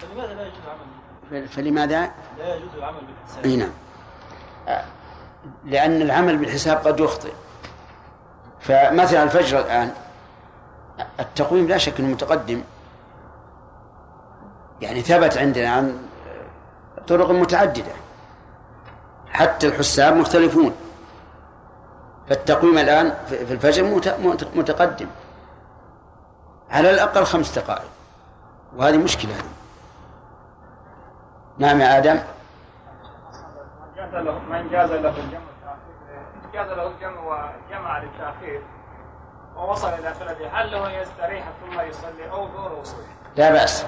فلماذا لا يجوز العمل فلماذا؟ لا يجوز العمل بالحساب. إي نعم. لأن العمل بالحساب قد يخطئ. فمثلا الفجر الآن التقويم لا شك أنه متقدم. يعني ثبت عندنا عن طرق متعددة. حتى الحساب مختلفون. فالتقويم الآن في الفجر متقدم. على الأقل خمس دقائق. وهذه مشكلة. نعم يا آدم. من جاز له الجمع جاز له الجمع وجمع للتأخير ووصل إلى بلده هل له يستريح ثم يصلي أو ظهر وصول؟ لا بأس.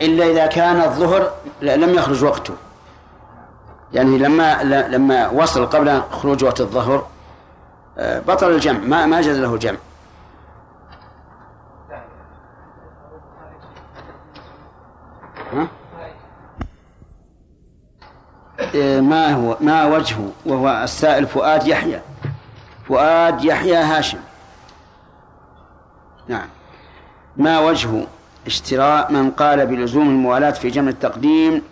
إلا إذا كان الظهر لم يخرج وقته. يعني لما لما وصل قبل خروج وقت الظهر آه، بطل الجمع. ما ما جاز له الجمع. ما هو ما وجهه وهو السائل فؤاد يحيى. فؤاد يحيى هاشم. نعم. ما وجه اشتراء من قال بلزوم الموالاة في جمع التقديم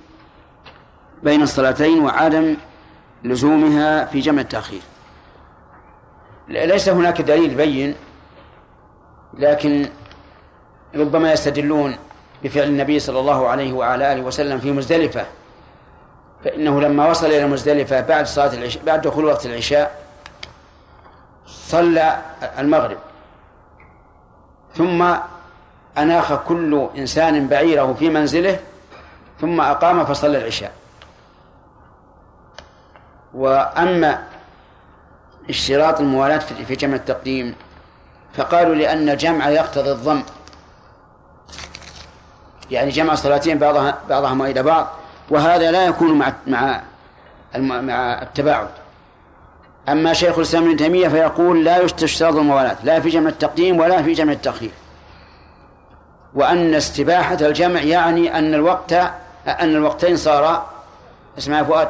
بين الصلاتين وعدم لزومها في جمع التأخير. ليس هناك دليل بين لكن ربما يستدلون بفعل النبي صلى الله عليه وعلى آله وسلم في مزدلفة. فإنه لما وصل إلى مزدلفة بعد صلاة العشاء بعد دخول وقت العشاء صلى المغرب. ثم أناخ كل إنسان بعيره في منزله ثم أقام فصلى العشاء. وأما اشتراط الموالاة في جمع التقديم فقالوا لأن الجمع يقتضي الضم. يعني جمع صلاتين بعضها بعضهما إلى بعض. وهذا لا يكون مع مع مع التباعد أما شيخ الإسلام ابن تيمية فيقول لا يشترط الموالاة لا في جمع التقديم ولا في جمع التأخير وأن استباحة الجمع يعني أن الوقت أن الوقتين صارا اسمع فؤاد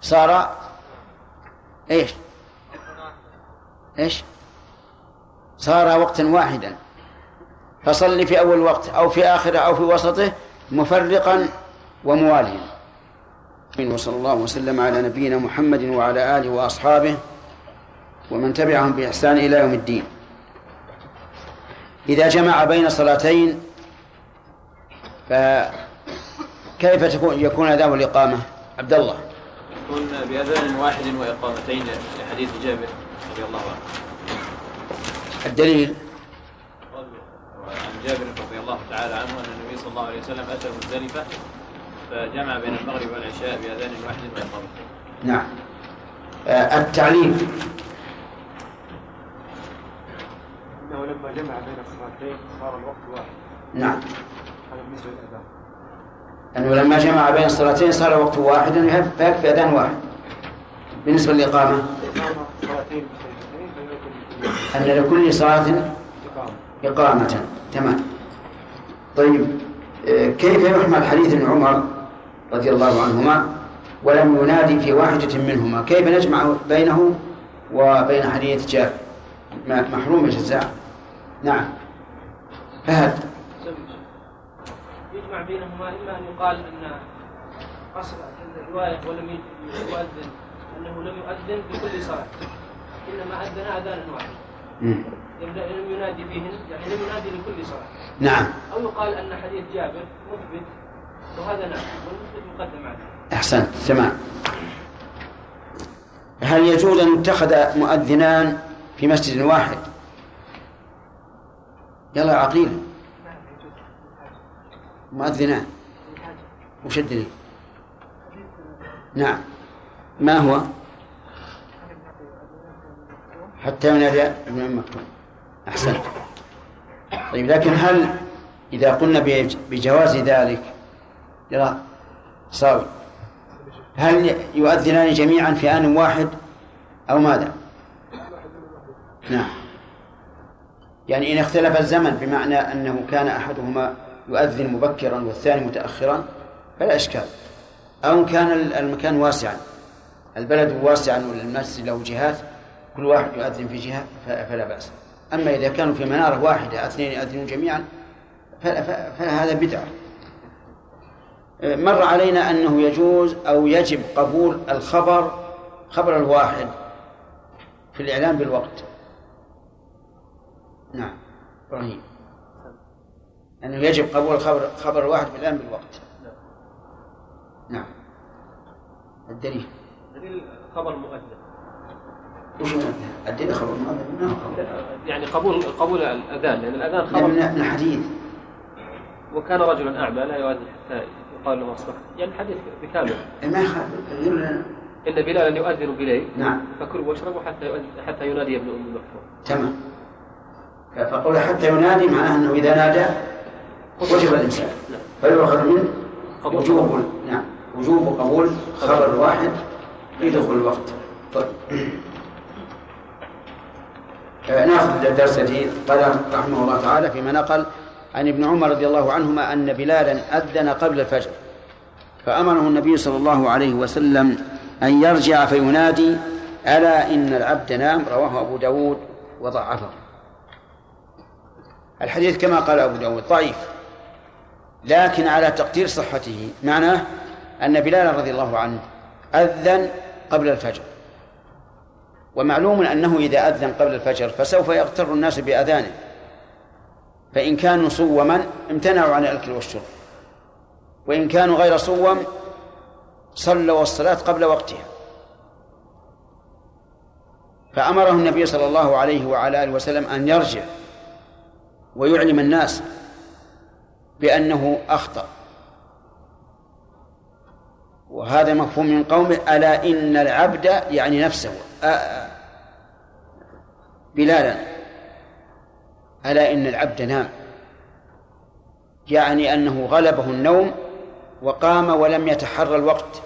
صار إيش؟ إيش؟ صار وقتا واحدا فصل في أول وقت أو في آخره أو في وسطه مفرقا ومواليا وصلى الله وسلم على نبينا محمد وعلى آله وأصحابه ومن تبعهم بإحسان إلى يوم الدين. إذا جمع بين صلاتين فكيف تكون يكون أداء الإقامة؟ عبد الله. يكون بأذان واحد وإقامتين لحديث جابر رضي الله عنه. الدليل؟ عن جابر رضي الله تعالى عنه أن النبي صلى الله عليه وسلم أتى مزدلفة فجمع بين المغرب والعشاء بأذان واحد وإقامتين نعم. آه التعليم. إنه لما جمع بين الصلاتين صار الوقت واحد. نعم. هذا بالنسبة للأذان. أنه لما جمع بين الصلاتين صار وقت واحد فيكفي أذان واحد. بالنسبة للإقامة. أن لكل صلاة إقامة. تمام. طيب. آه، كيف يحمل حديث ابن عمر؟ رضي الله عنهما ولم ينادي في واحدة منهما. كيف نجمع بينه وبين حديث جابر محروم الجزاء؟ نعم. فهد. يجمع بينهما إما أن يقال أن قصر الرواية ولم يؤذن أنه لم يؤذن بكل صلاة إنما أذن أذانا واحدا. لم ينادي بهن يعني لم ينادي لكل صلاة. نعم. أو يقال أن حديث جابر مثبت وهذا نعم أحسنت تمام. هل يجوز أن يتخذ مؤذنان في مسجد واحد؟ يلا عقيل. مؤذنان. وش الدليل؟ نعم. ما هو؟ حتى ينادي ابن ام مكتوم أحسنت. طيب لكن هل إذا قلنا بجواز ذلك يلا صاوي هل يؤذنان جميعا في آن واحد أو ماذا؟ نعم. يعني إن اختلف الزمن بمعنى أنه كان أحدهما يؤذن مبكرا والثاني متأخرا فلا إشكال. أو كان المكان واسعا. البلد واسعا والمسجد له جهات كل واحد يؤذن في جهة فلا بأس. أما إذا كانوا في منارة واحدة اثنين يؤذنون جميعا فهذا بدعة. مر علينا أنه يجوز أو يجب قبول الخبر خبر الواحد في الإعلام بالوقت. نعم إبراهيم. أنه يجب قبول خبر خبر الواحد في الإعلام بالوقت. نعم. الدليل. دليل خبر مؤذن. وش الدليل خبر مؤذن يعني قبول قبول الأذان لأن الأذان خبر. من الحديث. وكان رجلا أعمى لا يؤذن حتى يقال له أصبح يعني الحديث بكامل. ما يخالف إن بلالا يؤذن بليل. نعم. فكلوا واشربوا حتى يؤذن حتى ينادي ابن أم مكتوم. تمام. فقول حتى ينادي معناه أنه إذا نادى وجب الإمساك فيؤخذ منه؟ وجوب. نعم. وجوب قبول خبر الواحد في دخول الوقت. طيب. آه، نأخذ الدرس الذي قال رحمه الله تعالى فيما نقل عن ابن عمر رضي الله عنهما أن بلالا أذن قبل الفجر فأمره النبي صلى الله عليه وسلم أن يرجع فينادي ألا إن العبد نام؟ رواه أبو داود وضعفه. الحديث كما قال أبو داود ضعيف لكن على تقدير صحته معناه أن بلال رضي الله عنه أذن قبل الفجر. ومعلوم أنه إذا أذن قبل الفجر فسوف يغتر الناس بأذانه. فإن كانوا صوما امتنعوا عن الأكل والشرب. وإن كانوا غير صوم صلوا الصلاة قبل وقتها. فأمره النبي صلى الله عليه وعلى آله وسلم أن يرجع ويعلم الناس بأنه أخطأ. وهذا مفهوم من قومه ألا إن العبد يعني نفسه بلالا. ألا إن العبد نام. يعني أنه غلبه النوم وقام ولم يتحرى الوقت.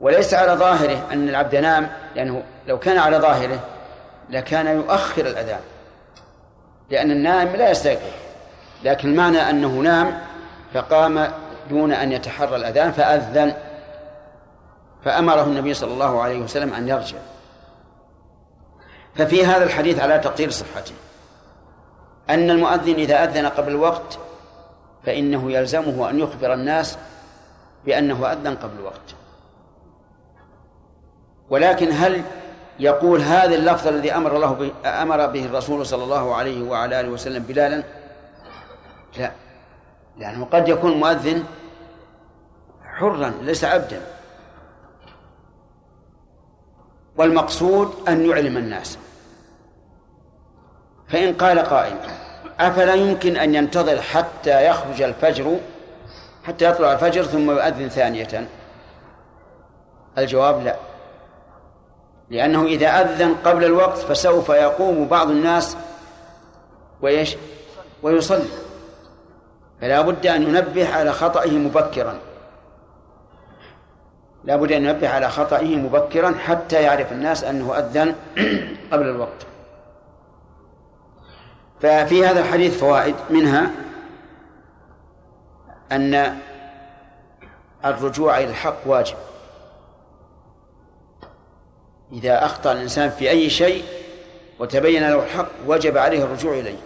وليس على ظاهره أن العبد نام لأنه لو كان على ظاهره لكان يؤخر الأذان. لأن النائم لا يستيقظ. لكن المعنى أنه نام فقام دون أن يتحرى الأذان فأذن. فأمره النبي صلى الله عليه وسلم أن يرجع. ففي هذا الحديث على تقدير صحته. أن المؤذن إذا أذن قبل الوقت فإنه يلزمه أن يخبر الناس بأنه أذن قبل الوقت. ولكن هل يقول هذا اللفظ الذي أمر الله به أمر به الرسول صلى الله عليه وعلى آله وسلم بلالا؟ لا. لأنه قد يكون مؤذن حرا ليس عبدا. والمقصود أن يعلم الناس. فإن قال قائل أفلا يمكن أن ينتظر حتى يخرج الفجر حتى يطلع الفجر ثم يؤذن ثانية؟ الجواب لا. لأنه إذا أذن قبل الوقت فسوف يقوم بعض الناس ويش ويصلي. فلا بد أن ينبه على خطئه مبكرا. لا بد أن ينبه على خطئه مبكرا حتى يعرف الناس أنه أذن قبل الوقت. ففي هذا الحديث فوائد منها أن الرجوع إلى الحق واجب. إذا أخطأ الإنسان في أي شيء وتبين له الحق وجب عليه الرجوع إليه.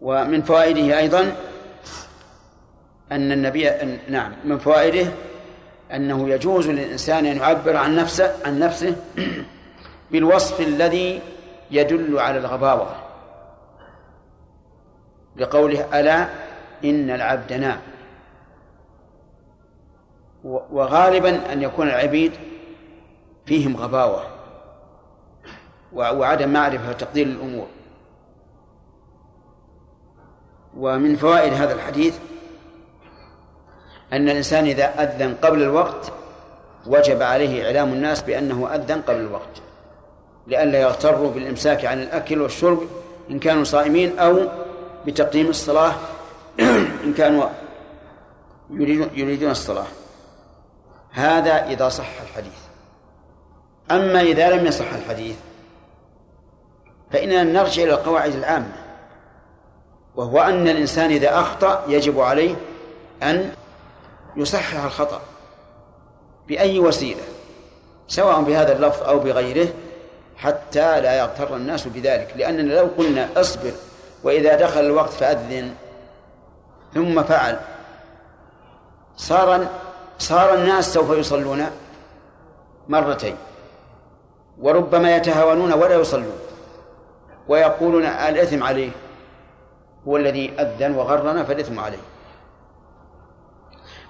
ومن فوائده أيضا أن النبي نعم من فوائده أنه يجوز للإنسان أن يعبر عن نفسه عن نفسه بالوصف الذي يدل على الغباوة. بقوله ألا إن العبد نام. وغالبا أن يكون العبيد فيهم غباوة وعدم معرفة وتقدير الأمور. ومن فوائد هذا الحديث أن الإنسان إذا أذن قبل الوقت وجب عليه إعلام الناس بأنه أذن قبل الوقت. لئلا يغتروا بالإمساك عن الأكل والشرب إن كانوا صائمين أو بتقديم الصلاة إن كانوا يريدون الصلاة. هذا إذا صح الحديث. أما إذا لم يصح الحديث فإننا نرجع إلى القواعد العامة. وهو أن الإنسان إذا أخطأ يجب عليه أن يصحح الخطأ بأي وسيلة سواء بهذا اللفظ أو بغيره. حتى لا يغتر الناس بذلك لأننا لو قلنا اصبر وإذا دخل الوقت فأذن ثم فعل. صار صار الناس سوف يصلون مرتين وربما يتهاونون ولا يصلون ويقولون الإثم عليه هو الذي أذن وغرنا فالإثم عليه.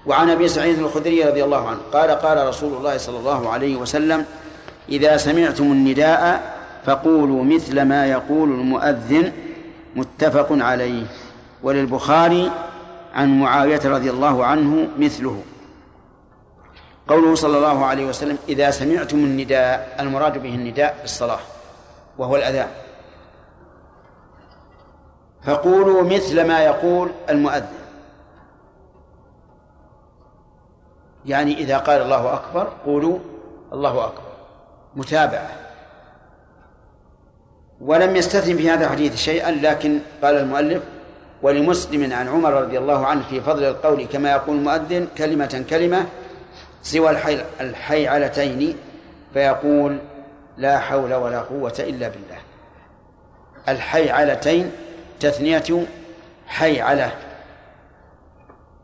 وعن أبي سعيد الخدري رضي الله عنه قال قال رسول الله صلى الله عليه وسلم إذا سمعتم النداء فقولوا مثل ما يقول المؤذن متفق عليه. وللبخاري عن معاوية رضي الله عنه مثله. قوله صلى الله عليه وسلم إذا سمعتم النداء المراد به النداء في الصلاة وهو الأذان. فقولوا مثل ما يقول المؤذن. يعني إذا قال الله أكبر قولوا الله أكبر. متابعة. ولم يستثن في هذا الحديث شيئا لكن قال المؤلف ولمسلم عن عمر رضي الله عنه في فضل القول كما يقول المؤذن كلمة كلمة سوى الحي الحيعلتين فيقول لا حول ولا قوة إلا بالله. الحيعلتين تثنية حيعلة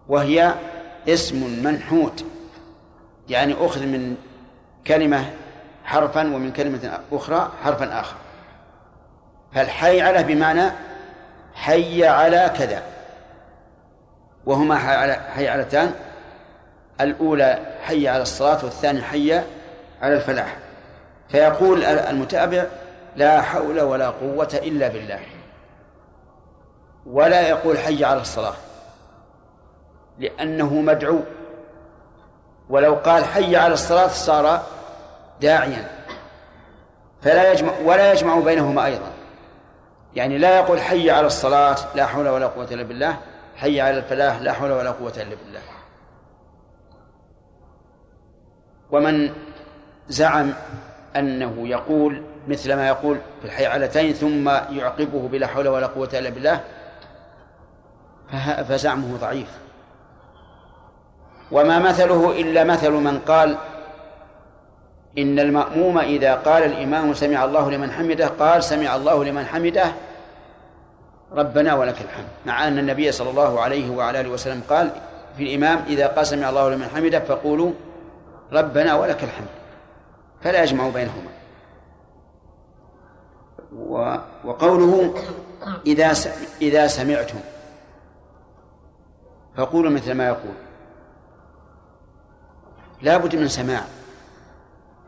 وهي اسم منحوت يعني أخذ من كلمة حرفا ومن كلمة أخرى حرفا آخر. فالحي على بمعنى حي على كذا؟ وهما حي علتان الأولى حي على الصلاة والثانية حي على الفلاح. فيقول المتابع لا حول ولا قوة إلا بالله. ولا يقول حي على الصلاة لأنه مدعو. ولو قال حي على الصلاة صار داعيا. فلا يجمع ولا يجمع بينهما أيضا. يعني لا يقول حي على الصلاة لا حول ولا قوة إلا بالله حي على الفلاح لا حول ولا قوة إلا بالله. ومن زعم أنه يقول مثل ما يقول في الحي علتين ثم يعقبه بلا حول ولا قوة إلا بالله فزعمه ضعيف. وما مثله إلا مثل من قال إن المأموم إذا قال الإمام سمع الله لمن حمده قال سمع الله لمن حمده ربنا ولك الحمد. مع أن النبي صلى الله عليه وعلى آله وسلم قال في الإمام إذا قال سمع الله لمن حمده فقولوا ربنا ولك الحمد. فلا يجمع بينهما. وقوله إذا إذا سمعتم فقولوا مثل ما يقول. لا بد من سماع.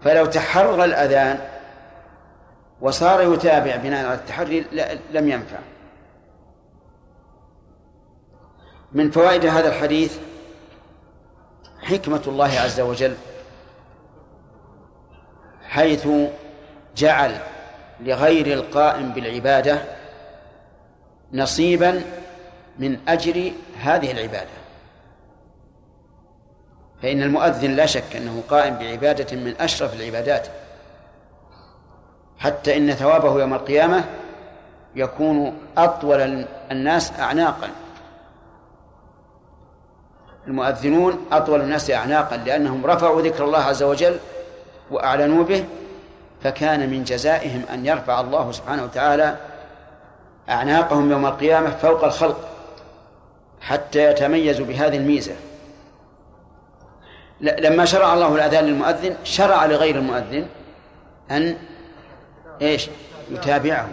فلو تحرر الأذان وصار يتابع بناء على التحري لم ينفع. من فوائد هذا الحديث حكمة الله عز وجل حيث جعل لغير القائم بالعبادة نصيبا من أجر هذه العبادة. فإن المؤذن لا شك أنه قائم بعبادة من أشرف العبادات حتى إن ثوابه يوم القيامة يكون أطول الناس أعناقا. المؤذنون أطول الناس أعناقا لأنهم رفعوا ذكر الله عز وجل وأعلنوا به فكان من جزائهم أن يرفع الله سبحانه وتعالى أعناقهم يوم القيامة فوق الخلق حتى يتميزوا بهذه الميزة. لما شرع الله الأذان للمؤذن شرع لغير المؤذن أن إيش؟ يتابعه.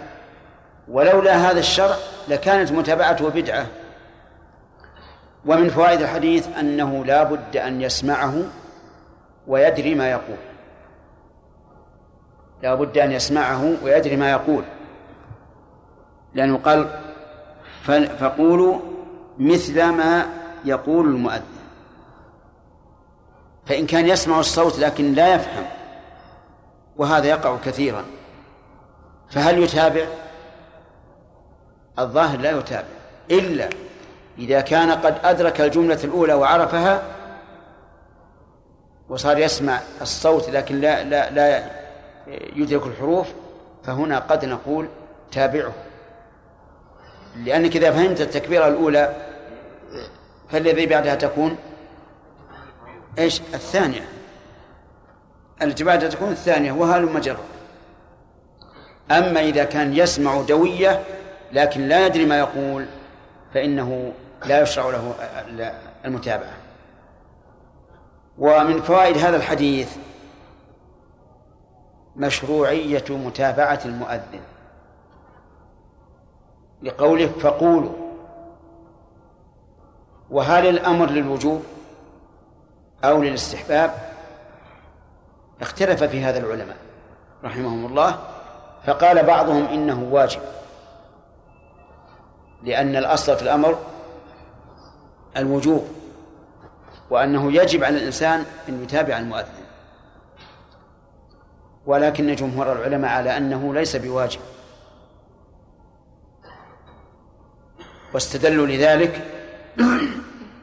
ولولا هذا الشرع لكانت متابعته بدعة. ومن فوائد الحديث أنه لا بد أن يسمعه ويدري ما يقول. لا بد أن يسمعه ويدري ما يقول. لأنه قال فقولوا مثل ما يقول المؤذن. فإن كان يسمع الصوت لكن لا يفهم وهذا يقع كثيرا. فهل يتابع؟ الظاهر لا يتابع. إلا إذا كان قد أدرك الجملة الأولى وعرفها وصار يسمع الصوت لكن لا لا لا يدرك الحروف فهنا قد نقول تابعه. لأنك إذا فهمت التكبيرة الأولى فالذي بعدها تكون إيش؟ الثانية. بعدها تكون الثانية وهل مجرة أما إذا كان يسمع دوية لكن لا يدري ما يقول فإنه لا يشرع له المتابعة. ومن فوائد هذا الحديث مشروعية متابعة المؤذن. لقوله فقولوا. وهل الأمر للوجوب؟ أو للاستحباب اختلف في هذا العلماء رحمهم الله فقال بعضهم إنه واجب لأن الأصل في الأمر الوجوب وأنه يجب على الإنسان أن يتابع المؤذن. ولكن جمهور العلماء على أنه ليس بواجب. واستدلوا لذلك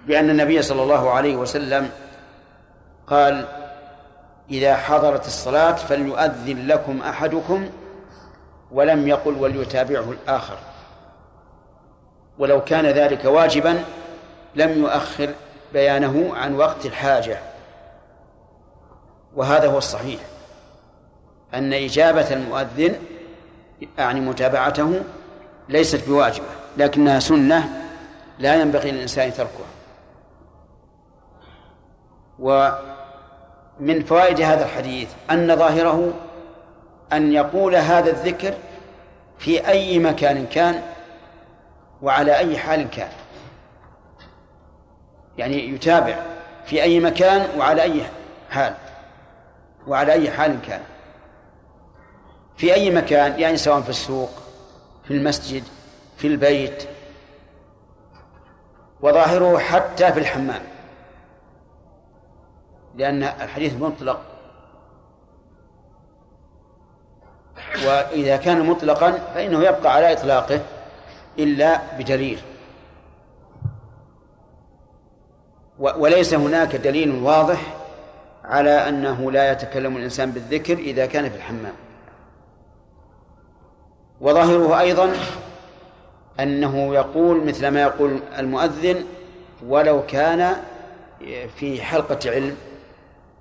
بأن النبي صلى الله عليه وسلم قال إذا حضرت الصلاة فليؤذن لكم أحدكم ولم يقل وليتابعه الآخر. ولو كان ذلك واجبا لم يؤخر بيانه عن وقت الحاجة. وهذا هو الصحيح أن إجابة المؤذن يعني متابعته ليست بواجبة لكنها سنة لا ينبغي للإنسان تركها. ومن فوائد هذا الحديث أن ظاهره أن يقول هذا الذكر في أي مكان كان وعلى أي حال كان. يعني يتابع في أي مكان وعلى أي حال وعلى أي حال كان. في أي مكان يعني سواء في السوق في المسجد في البيت وظاهره حتى في الحمام. لأن الحديث مطلق. وإذا كان مطلقا فإنه يبقى على إطلاقه إلا بدليل وليس هناك دليل واضح على أنه لا يتكلم الإنسان بالذكر إذا كان في الحمام. وظاهره أيضا أنه يقول مثل ما يقول المؤذن ولو كان في حلقة علم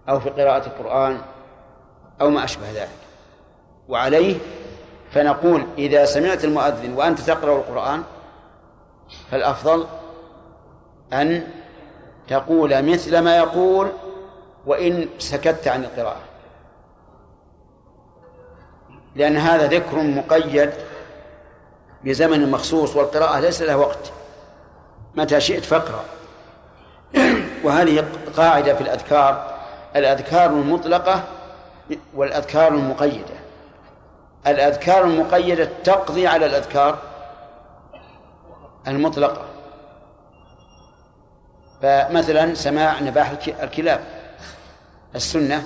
أو في قراءة القرآن أو ما أشبه ذلك. وعليه فنقول إذا سمعت المؤذن وأنت تقرأ القرآن فالأفضل أن تقول مثل ما يقول وإن سكت عن القراءة. لأن هذا ذكر مقيد بزمن مخصوص والقراءة ليس لها وقت. متى شئت فاقرأ. وهذه قاعدة في الأذكار الأذكار المطلقة والأذكار المقيدة. الأذكار المقيدة تقضي على الأذكار المطلقة. فمثلا سماع نباح الكلاب السنة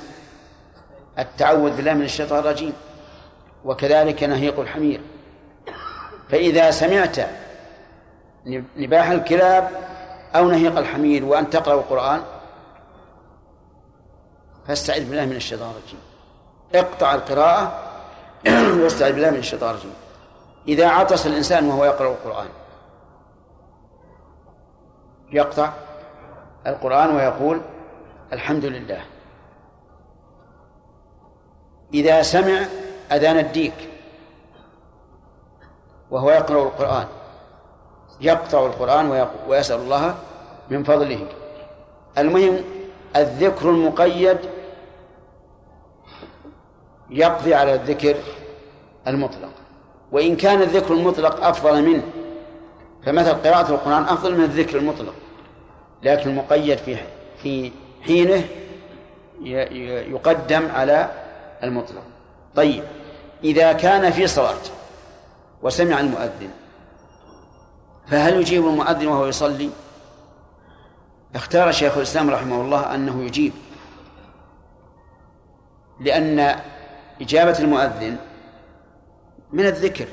التعوذ بالله من الشيطان الرجيم وكذلك نهيق الحمير. فإذا سمعت نباح الكلاب أو نهيق الحمير وأن تقرأ القرآن فاستعذ بالله من الشيطان الرجيم. اقطع القراءة واستعذ بالله من الشيطان الرجيم. إذا عطس الإنسان وهو يقرأ القرآن. يقطع القرآن ويقول الحمد لله. إذا سمع أذان الديك وهو يقرأ القرآن يقطع القرآن ويسأل الله من فضله. المهم الذكر المقيد يقضي على الذكر المطلق. وإن كان الذكر المطلق أفضل منه فمثل قراءة القرآن أفضل من الذكر المطلق. لكن المقيد في في حينه يقدم على المطلق. طيب إذا كان في صلاة وسمع المؤذن فهل يجيب المؤذن وهو يصلي؟ اختار شيخ الإسلام رحمه الله أنه يجيب لأن إجابة المؤذن من الذكر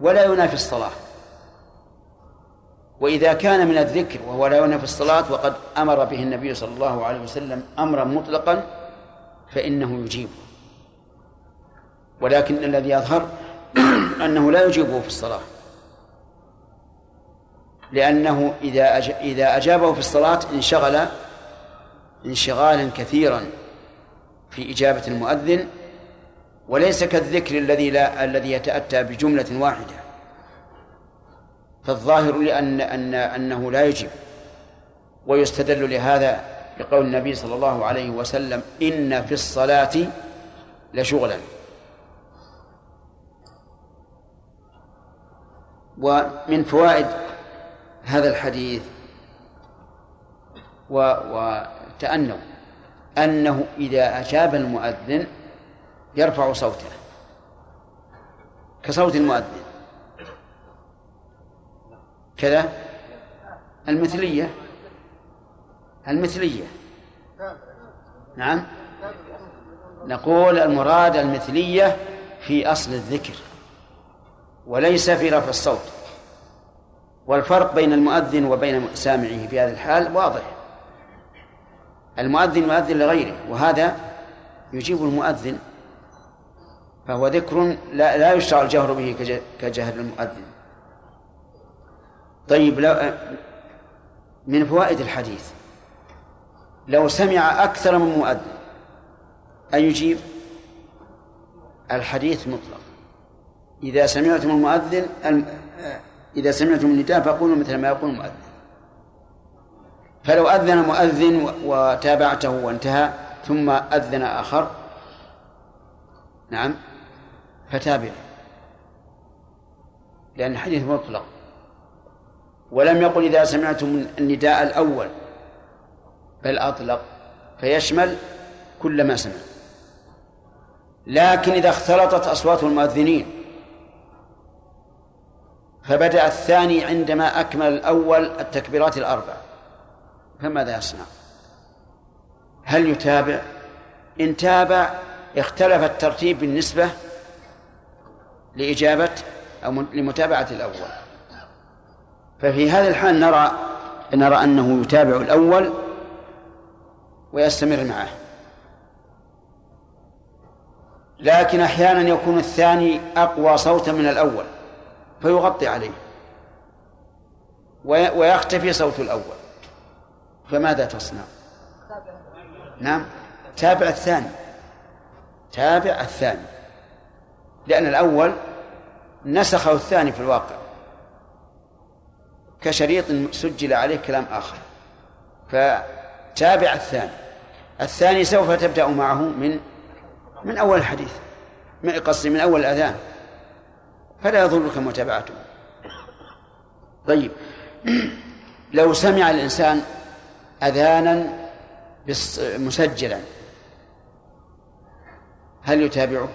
ولا ينافي الصلاة. وإذا كان من الذكر وهو لا ينافي الصلاة وقد أمر به النبي صلى الله عليه وسلم أمرا مطلقا فإنه يجيبه ولكن الذي يظهر أنه لا يجيبه في الصلاة. لأنه إذا إذا أجابه في الصلاة انشغل انشغالا كثيرا في إجابة المؤذن وليس كالذكر الذي لا الذي يتأتى بجملة واحدة. فالظاهر لأن أن أنه لا يجب ويستدل لهذا بقول النبي صلى الله عليه وسلم إن في الصلاة لشغلا. ومن فوائد هذا الحديث و وتأنوا أنه إذا أجاب المؤذن يرفع صوته كصوت المؤذن. كذا؟ المثلية. المثلية. نعم. نقول المراد المثلية في أصل الذكر وليس في رفع الصوت. والفرق بين المؤذن وبين سامعه في هذه الحال واضح. المؤذن يؤذن لغيره وهذا يجيب المؤذن فهو ذكر لا, لا يشرع الجهر به كجهر المؤذن. طيب لو من فوائد الحديث. لو سمع أكثر من مؤذن أن يجيب؟ الحديث مطلق. إذا سمعتم المؤذن إذا سمعتم النداء فقولوا مثل ما يقول المؤذن. فلو أذن مؤذن وتابعته وانتهى ثم أذن آخر نعم فتابع. لأن الحديث مطلق. ولم يقل إذا سمعتم النداء الأول. بل أطلق. فيشمل كل ما سمع. لكن إذا اختلطت أصوات المؤذنين. فبدأ الثاني عندما أكمل الأول التكبيرات الأربع. فماذا يصنع؟ هل يتابع؟ إن تابع اختلف الترتيب بالنسبة لإجابة أو لمتابعة الأول. ففي هذا الحال نرى نرى أنه يتابع الأول ويستمر معه. لكن أحيانا يكون الثاني أقوى صوتا من الأول فيغطي عليه. ويختفي صوت الأول. فماذا تصنع؟ نعم. تابع الثاني. تابع الثاني. لأن الأول نسخه الثاني في الواقع. كشريط سجل عليه كلام آخر. فتابع الثاني. الثاني سوف تبدأ معه من من أول الحديث من قصدي من أول الأذان. فلا يضرك متابعته. طيب. لو سمع الإنسان أذانا مسجلا هل يتابعه؟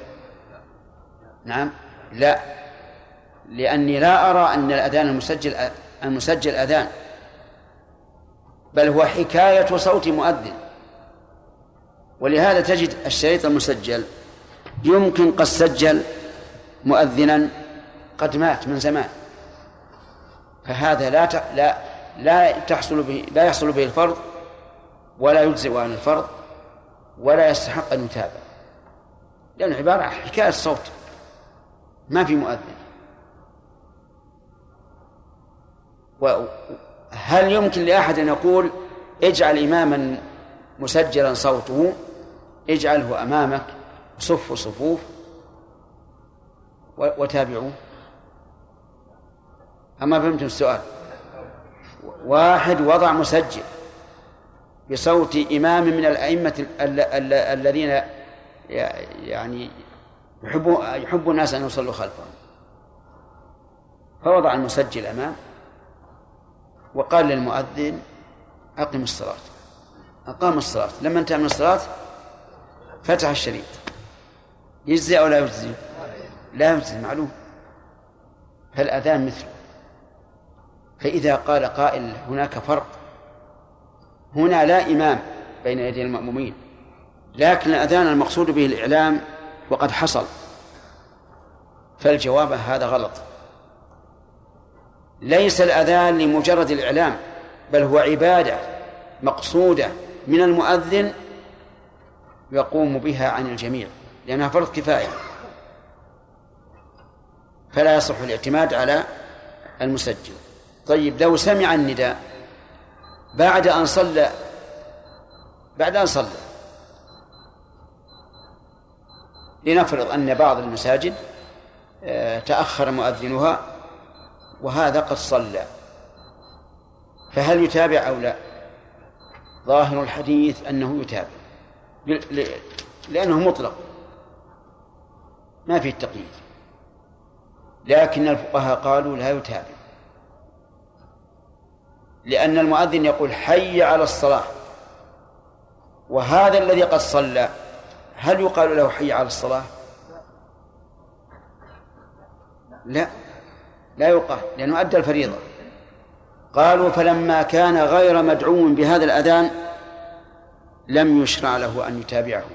نعم. لا. لأني لا أرى أن الأذان المسجل المسجل أذان. بل هو حكاية صوت مؤذن. ولهذا تجد الشريط المسجل يمكن قد سجل مؤذنا قد مات من زمان. فهذا لا لا لا تحصل به لا يحصل به الفرض ولا يجزئ عن الفرض ولا يستحق أن يتابع. لأنه عبارة عن حكاية صوت ما في مؤذن. وهل يمكن لأحد أن يقول اجعل إماما مسجلا صوته اجعله أمامك صف صفوف وتابعوه أما فهمتم السؤال. واحد وضع مسجل بصوت إمام من الأئمة الذين يعني يحب يحب الناس أن يصلوا خلفه فوضع المسجل أمام وقال للمؤذن أقم الصلاة. أقام الصلاة. لما انتهى من الصلاة فتح الشريط. يجزي أو لا يجزي؟ لا يجزي معلوم. فالأذان مثله. فإذا قال قائل هناك فرق هنا لا إمام بين يدي المأمومين لكن الأذان المقصود به الإعلام وقد حصل. فالجواب هذا غلط. ليس الأذان لمجرد الإعلام بل هو عبادة مقصودة من المؤذن يقوم بها عن الجميع لأنها فرض كفاية. فلا يصح الاعتماد على المسجل. طيب لو سمع النداء بعد أن صلى بعد أن صلى لنفرض أن بعض المساجد آه، تأخر مؤذنها وهذا قد صلى. فهل يتابع أو لا؟ ظاهر الحديث أنه يتابع. لأنه مطلق. ما فيه التقييد لكن الفقهاء قالوا لا يتابع. لأن المؤذن يقول حي على الصلاة. وهذا الذي قد صلى هل يقال له حي على الصلاة؟ لا. لا يقال لأنه أدى الفريضة. قالوا فلما كان غير مدعو بهذا الأذان لم يشرع له أن يتابعه.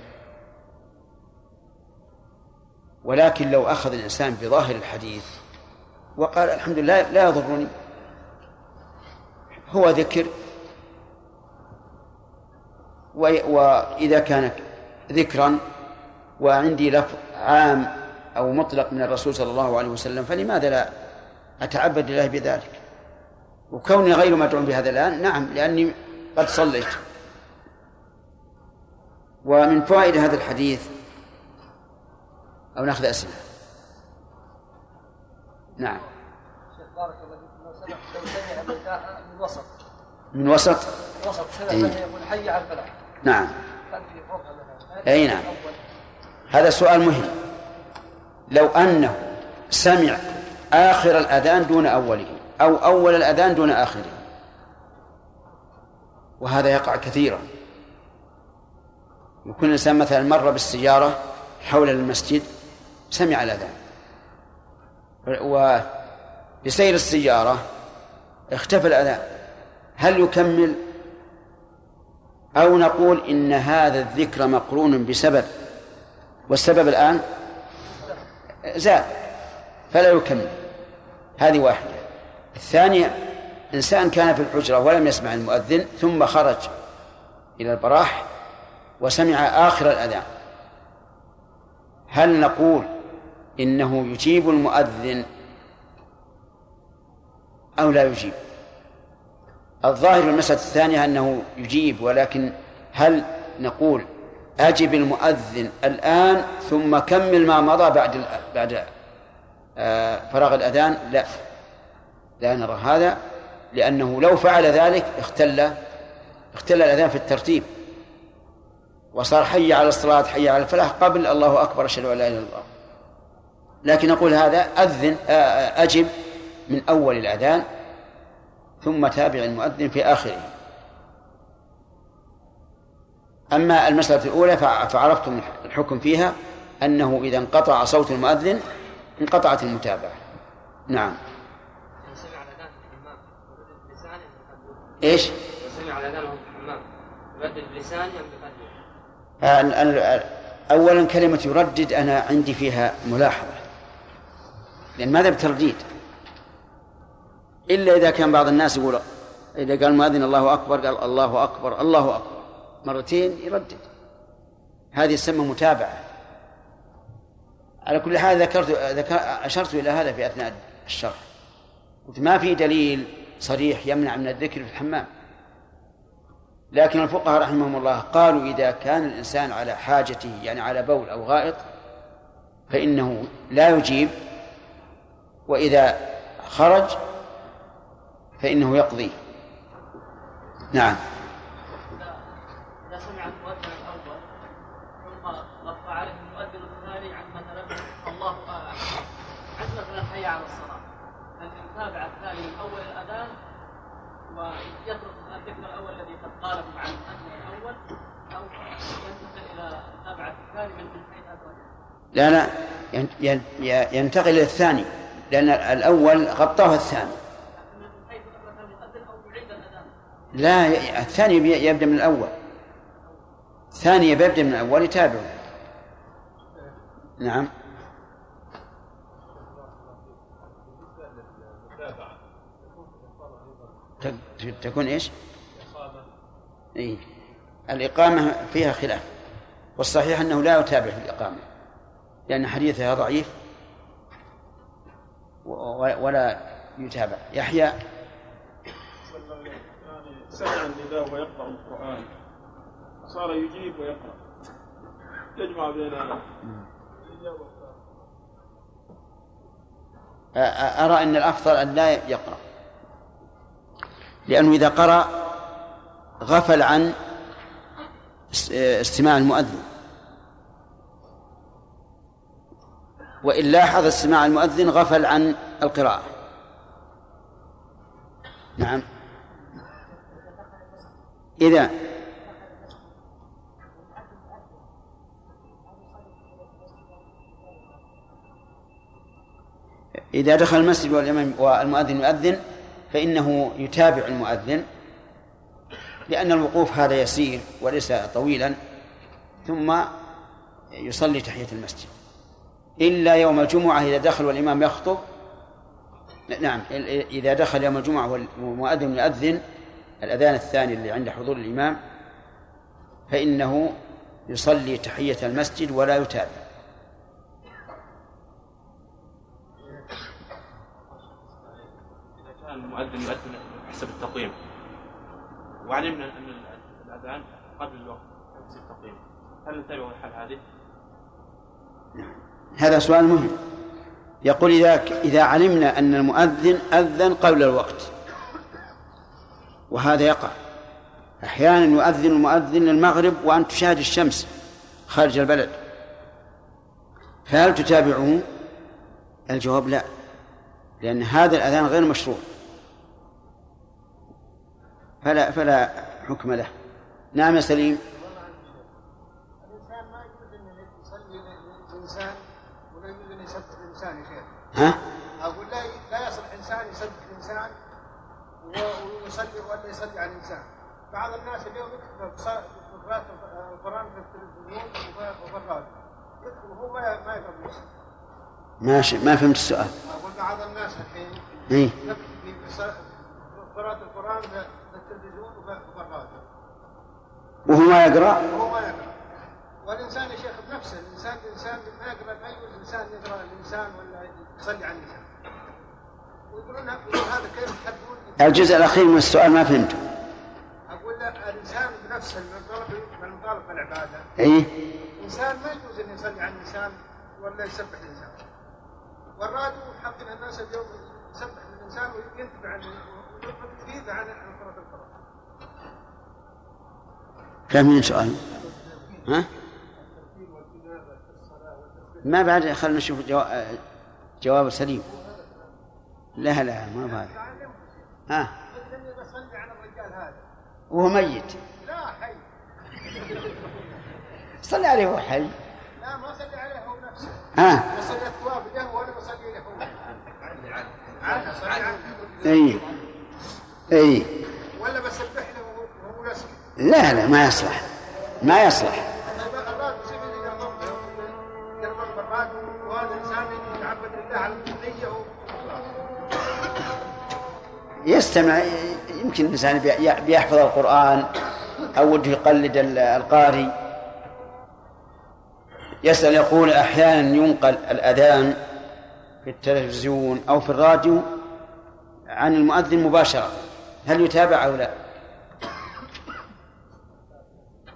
ولكن لو أخذ الإنسان بظاهر الحديث وقال الحمد لله لا يضرني. هو ذكر. وإذا كان ذكرا وعندي لفظ عام أو مطلق من الرسول صلى الله عليه وسلم فلماذا لا أتعبد لله بذلك؟ وكوني غير مدعو بهذا الآن نعم لأني قد صليت. ومن فوائد هذا الحديث أو نأخذ أسئلة. نعم. بارك الله لو سمع من وسط. من وسط؟ وسط سمع إيه؟ يقول حي على الفلاح. نعم. أي نعم. هذا سؤال مهم. لو أنه سمع آخر الأذان دون أوله أو أول الأذان دون آخره. وهذا يقع كثيرا. يكون الإنسان مثلا مر بالسيارة حول المسجد سمع الأذان. وبسير السيارة اختفى الأذان. هل يكمل؟ أو نقول إن هذا الذكر مقرون بسبب والسبب الآن زاد فلا يكمل. هذه واحدة. الثانية إنسان كان في الحجرة ولم يسمع المؤذن ثم خرج إلى البراح وسمع آخر الأذان. هل نقول إنه يجيب المؤذن أو لا يجيب؟ الظاهر المسألة الثانية أنه يجيب ولكن هل نقول أجب المؤذن الآن ثم كمل ما مضى بعد بعد آه، فراغ الأذان؟ لا. لا نرى هذا لأنه لو فعل ذلك اختل اختل الأذان في الترتيب. وصار حي على الصلاة حي على الفلاح قبل الله أكبر أشهد أن لا إله إلا الله. لكن نقول هذا أذن آه، آه، أجب من أول الأذان ثم تابع المؤذن في آخره. أما المسألة الأولى فعرفتم الحكم فيها أنه إذا انقطع صوت المؤذن انقطعت المتابعة. نعم. إيش؟ سمع الاذان في الحمام يردد بلسانه ام بقلبه؟ اولا كلمة يردد أنا عندي فيها ملاحظة. لأن ماذا بترديد؟ إلا إذا كان بعض الناس يقول إذا قال المؤذن الله أكبر قال الله أكبر الله أكبر. مرتين يردد. هذه تسمى متابعة. على كل حال ذكرت ذكر أشرت إلى هذا في أثناء الشرح. قلت ما في دليل صريح يمنع من الذكر في الحمام. لكن الفقهاء رحمهم الله قالوا إذا كان الإنسان على حاجته يعني على بول أو غائط فإنه لا يجيب. وإذا خرج فإنه يقضي. نعم. إذا سمع المؤذن الأول ثم رفع عليه المؤذن الثاني عن مثلا الله عن مثلا حي على الصلاة. يتابع الثاني من اول الأذان ويترك الذكر الأول الذي قد المؤذن الأول أو ينتقل متابعه الثاني من حيث لا لا ينتقل إلى الثاني لأن الأول غطاه الثاني. لا الثاني يبدأ من الأول. الثاني يبدأ من الأول يتابعه. نعم. تكون إيش؟ إيه؟ الإقامة فيها خلاف. والصحيح أنه لا يتابع في الإقامة لأن حديثها ضعيف ولا يتابع. يحيى سمع النداء ويقرأ القرآن. صار يجيب ويقرأ. يجمع بين أرى أن الأفضل أن لا يقرأ. لأنه إذا قرأ غفل عن استماع المؤذن. وإن لاحظ استماع المؤذن غفل عن القراءة. نعم. إذا إذا دخل المسجد والمؤذن يؤذن فإنه يتابع المؤذن لأن الوقوف هذا يسير وليس طويلا ثم يصلي تحية المسجد. إلا يوم الجمعة إذا دخل والإمام يخطب نعم إذا دخل يوم الجمعة والمؤذن يؤذن الأذان الثاني اللي عند حضور الإمام فإنه يصلي تحية المسجد ولا يتابع. إذا كان المؤذن يؤذن حسب التقويم وعلمنا أن الأذان قبل الوقت حسب التقويم هل نتابع الحال هذه؟ هذا سؤال مهم. يقول إذا إذا علمنا أن المؤذن أذن قبل الوقت. وهذا يقع أحيانا يؤذن المؤذن المغرب وأنت تشاهد الشمس خارج البلد فهل تتابعه؟ الجواب لا لأن هذا الأذان غير مشروع فلا فلا حكم له نعم يا سليم الانسان ما يجوز يصلي للانسان ولا يجوز يسبح يا شيخ ها؟ أقول لا لا يصلح انسان يسبح الإنسان و- ويصلي ولا يصلي على الإنسان. بعض الناس اليوم يكتب بقراءة القران في التلفزيون وفي الراديو يكتب وهو ما ما يقرا ماشي ما فهمت السؤال. أقول بعض الناس الحين إيه؟ يكتب قراءة القرآن في التلفزيون وفي الراديو وهو ما يقرأ؟ وهو ما يقرأ. والإنسان يا شيخ بنفسه الانسان الإنسان ما يقرا ما يجوز الإنسان يقرأ الإنسان ولا يصلي على الإنسان. ويقولون يقولون هذا كيف يحبون الجزء الأخير من السؤال ما فهمته أقول لا الإنسان بنفسه المنطلق من المنطلق العبادة إيه؟ الانسان ما يجوز انه يصلي على الإنسان ولا يسبح الإنسان والراديو حاطين الناس اليوم يسبح الإنسان وينتبه عن ويفيد عن القرآن كم من سؤال؟ ها؟ ما بعد خلنا نشوف جواب, جواب سليم لا لا ما بعد ها؟ اني بصلي على الرجال هذا. وهو ميت. لا حي. صلي عليه وهو حي. لا ما صلي عليه هو نفسه. ها؟ بصلي الثواب له وأنا بصلي له. هو أي. أي. ولا بسبح له وهو- يسكت لا لا ما يصلح. ما يصلح. وهذا يتعبد لله على يستمع يمكن الإنسان بي- بيحفظ القرآن أو وده يقلد ال- القارئ. يسأل يقول أحيانا ينقل الأذان في التلفزيون أو في الراديو عن المؤذن مباشرة. هل يتابع أو لا؟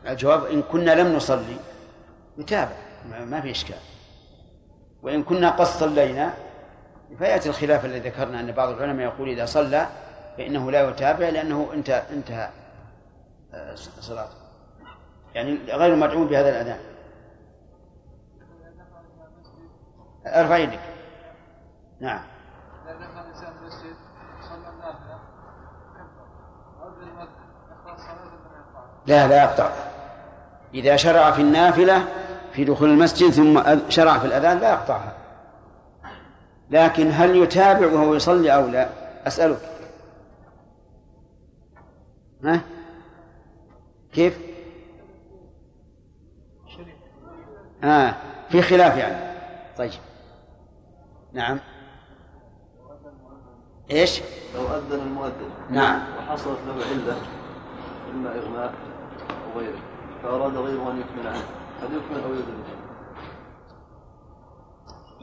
الجواب إن كنا لم نصلي يتابع ما- ما في إشكال. وإن كنا قد صلينا فيأتي الخلاف الذي ذكرنا أن بعض العلماء يقول إذا صلى فإنه لا يتابع لأنه انتهى انتهى صلاته. يعني غير مدعو بهذا الأذان أرفع يدك. نعم. دخل المسجد النافلة لا لا يقطع إذا شرع في النافلة في دخول المسجد ثم شرع في الأذان لا يقطعها لكن هل يتابع وهو يصلي أو لا؟ أسألك. ها؟ كيف؟ آه في خلاف يعني. طيب. نعم. إيش؟ لو أذن المؤذن نعم. وحصلت له علة إما إغماء أو غيره فأراد غيره أن يكمل عنه. هل يكمل أو يذن؟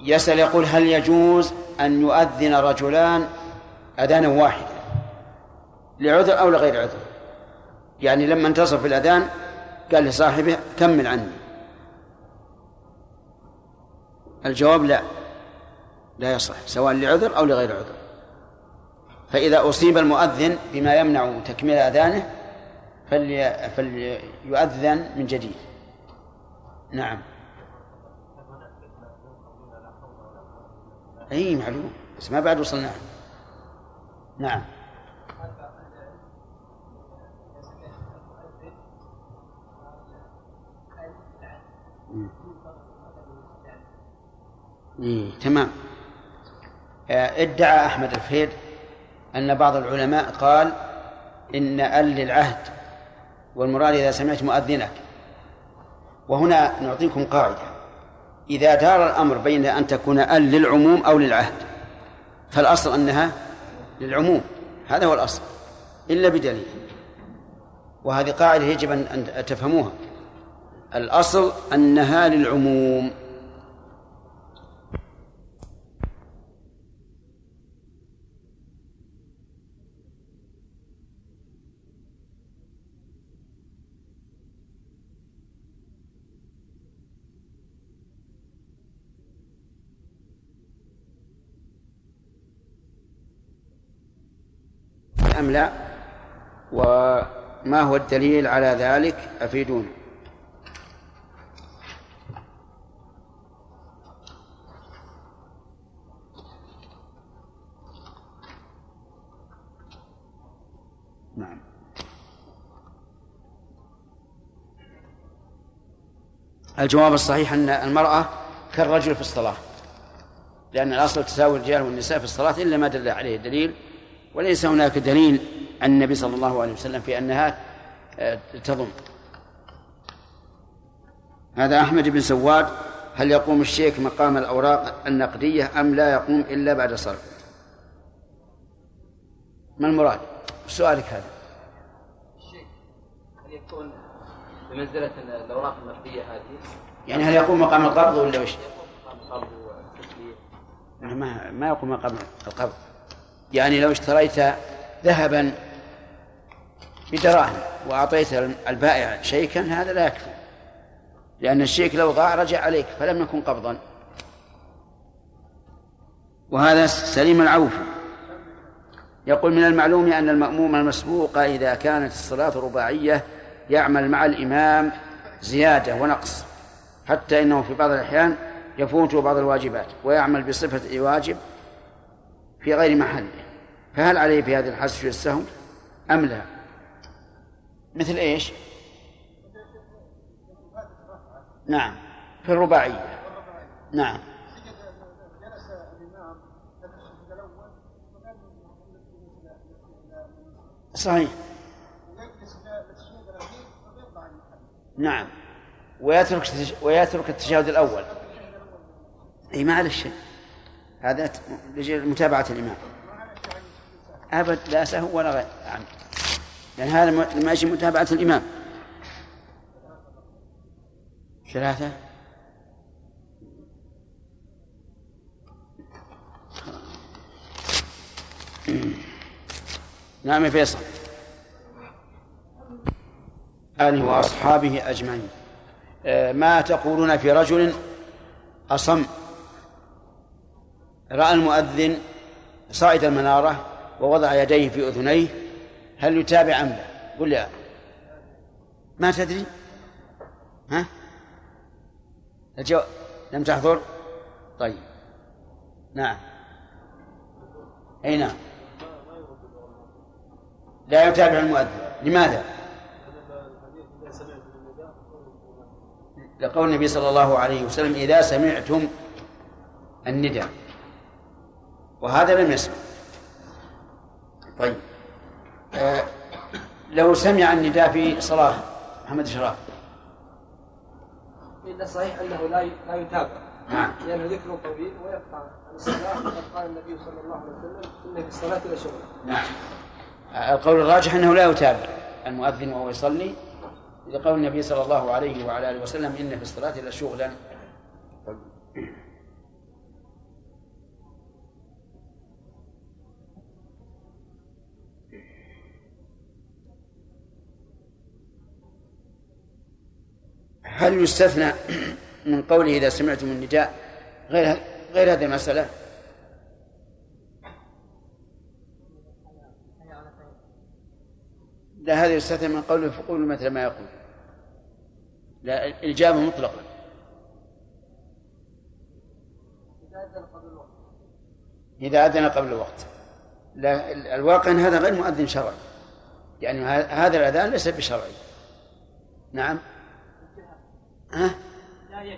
يسأل يقول هل يجوز أن يؤذن رجلان أذانا واحدا لعذر أو لغير عذر؟ يعني لما انتصف الأذان قال لصاحبه كمل عني؟ الجواب لا. لا يصح سواء لعذر أو لغير عذر. فإذا أصيب المؤذن بما يمنع تكميل أذانه فلي فليؤذن من جديد. نعم. أي معلوم. بس ما بعد وصلنا. نعم. إيه تمام. آه، ادعى أحمد الفهيد أن بعض العلماء قال إن أل للعهد والمراد إذا سمعت مؤذنك. وهنا نعطيكم قاعدة. إذا دار الأمر بين أن تكون أل للعموم أو للعهد فالأصل أنها للعموم هذا هو الأصل إلا بدليل وهذه قاعدة يجب أن تفهموها الأصل أنها للعموم. أم لا؟ وما هو الدليل على ذلك؟ أفيدون نعم. الجواب الصحيح أن المرأة كالرجل في الصلاة لأن الأصل تساوي الرجال والنساء في الصلاة إلا ما دل عليه الدليل وليس هناك دليل عن النبي صلى الله عليه وسلم في أنها آه، تضم. هذا أحمد بن سواد هل يقوم الشيخ مقام الأوراق النقدية أم لا يقوم إلا بعد صرف؟ ما المراد؟ سؤالك هذا. الشيخ هل يكون بمنزلة الأوراق النقدية هذه؟ يعني هل يقوم مقام القبض ولا وش؟ مقام القبض ما ما يقوم مقام القبض. يعني لو اشتريت ذهبا بدراهم وأعطيت البائع شيكا هذا لا يكفي. لأن الشيك لو ضاع رجع عليك فلم يكن قبضا. وهذا سليم العوف. يقول من المعلوم أن المأموم المسبوق إذا كانت الصلاة رباعية يعمل مع الإمام زيادة ونقص حتى إنه في بعض الأحيان يفوت بعض الواجبات ويعمل بصفة واجب في غير محله. فهل عليه في هذه الحسب السهم؟ أم لا؟ مثل إيش؟ نعم في الرباعية. نعم. صحيح. نعم. ويترك ويترك التشهد الأول. أي شيء. هذا لجل متابعة الإمام. أبد لا سهو ولا غير. يعني لأن هذا ماشي متابعة الإمام. ثلاثة. نعم يا فيصل. آله وأصحابه أجمعين. آه، ما تقولون في رجل أصم؟ رأى المؤذن صعد المنارة ووضع يديه في أذنيه هل يتابع أم لا؟ قل لي ما تدري؟ ها؟ الجواب لم تحضر؟ طيب نعم أي نعم لا يتابع المؤذن لماذا؟ لقول النبي صلى الله عليه وسلم إذا سمعتم النداء وهذا لم يسمع طيب. آه لو سمع النداء في صلاة محمد شراف. إن الصحيح أنه لا لا يتابع نعم. لأنه ذكر طويل ويبقى عن الصلاة وقد قال النبي صلى الله عليه وسلم إن في الصلاة لشغل نعم. القول الراجح أنه لا يتابع المؤذن وهو يصلي. لقول النبي صلى الله عليه وعلى آله وسلم إن في الصلاة لشغلا هل يستثنى من قوله إذا سمعتم النداء غير غير هذه المسألة؟ لا هذا يستثنى من قوله فقولوا مثل ما يقول. لا الإجابة مطلقة إذا أذن قبل الوقت. لا الواقع أن هذا غير مؤذن شرعي يعني هذا الأذان ليس بشرعي. نعم. ها؟ لا يجهر.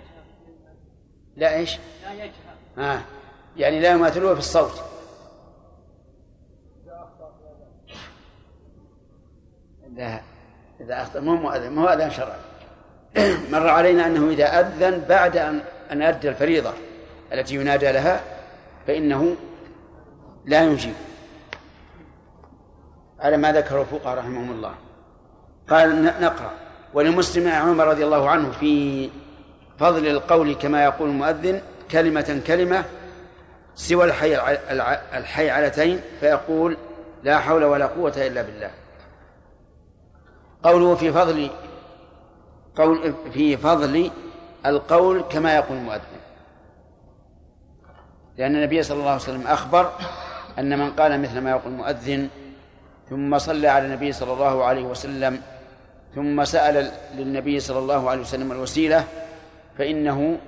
لا إيش؟ لا يجهر. ها يعني لا يماثلوه في الصوت. لا إذا أخطأ مو مؤذن مو أذان شرعي. مر علينا أنه إذا أذن بعد أن أن أدى الفريضة التي ينادى لها فإنه لا يجيب. على ما ذكره الفقهاء رحمهم الله. قال نقرأ. ولمسلم عمر رضي الله عنه في فضل القول كما يقول المؤذن كلمة كلمة سوى الحي الحيعلتين فيقول لا حول ولا قوة إلا بالله قوله في فضل قول في فضل القول كما يقول المؤذن. لأن النبي صلى الله عليه وسلم أخبر أن من قال مثل ما يقول المؤذن ثم صلى على النبي صلى الله عليه وسلم ثم سأل للنبي صلى الله عليه وسلم الوسيلة فإنه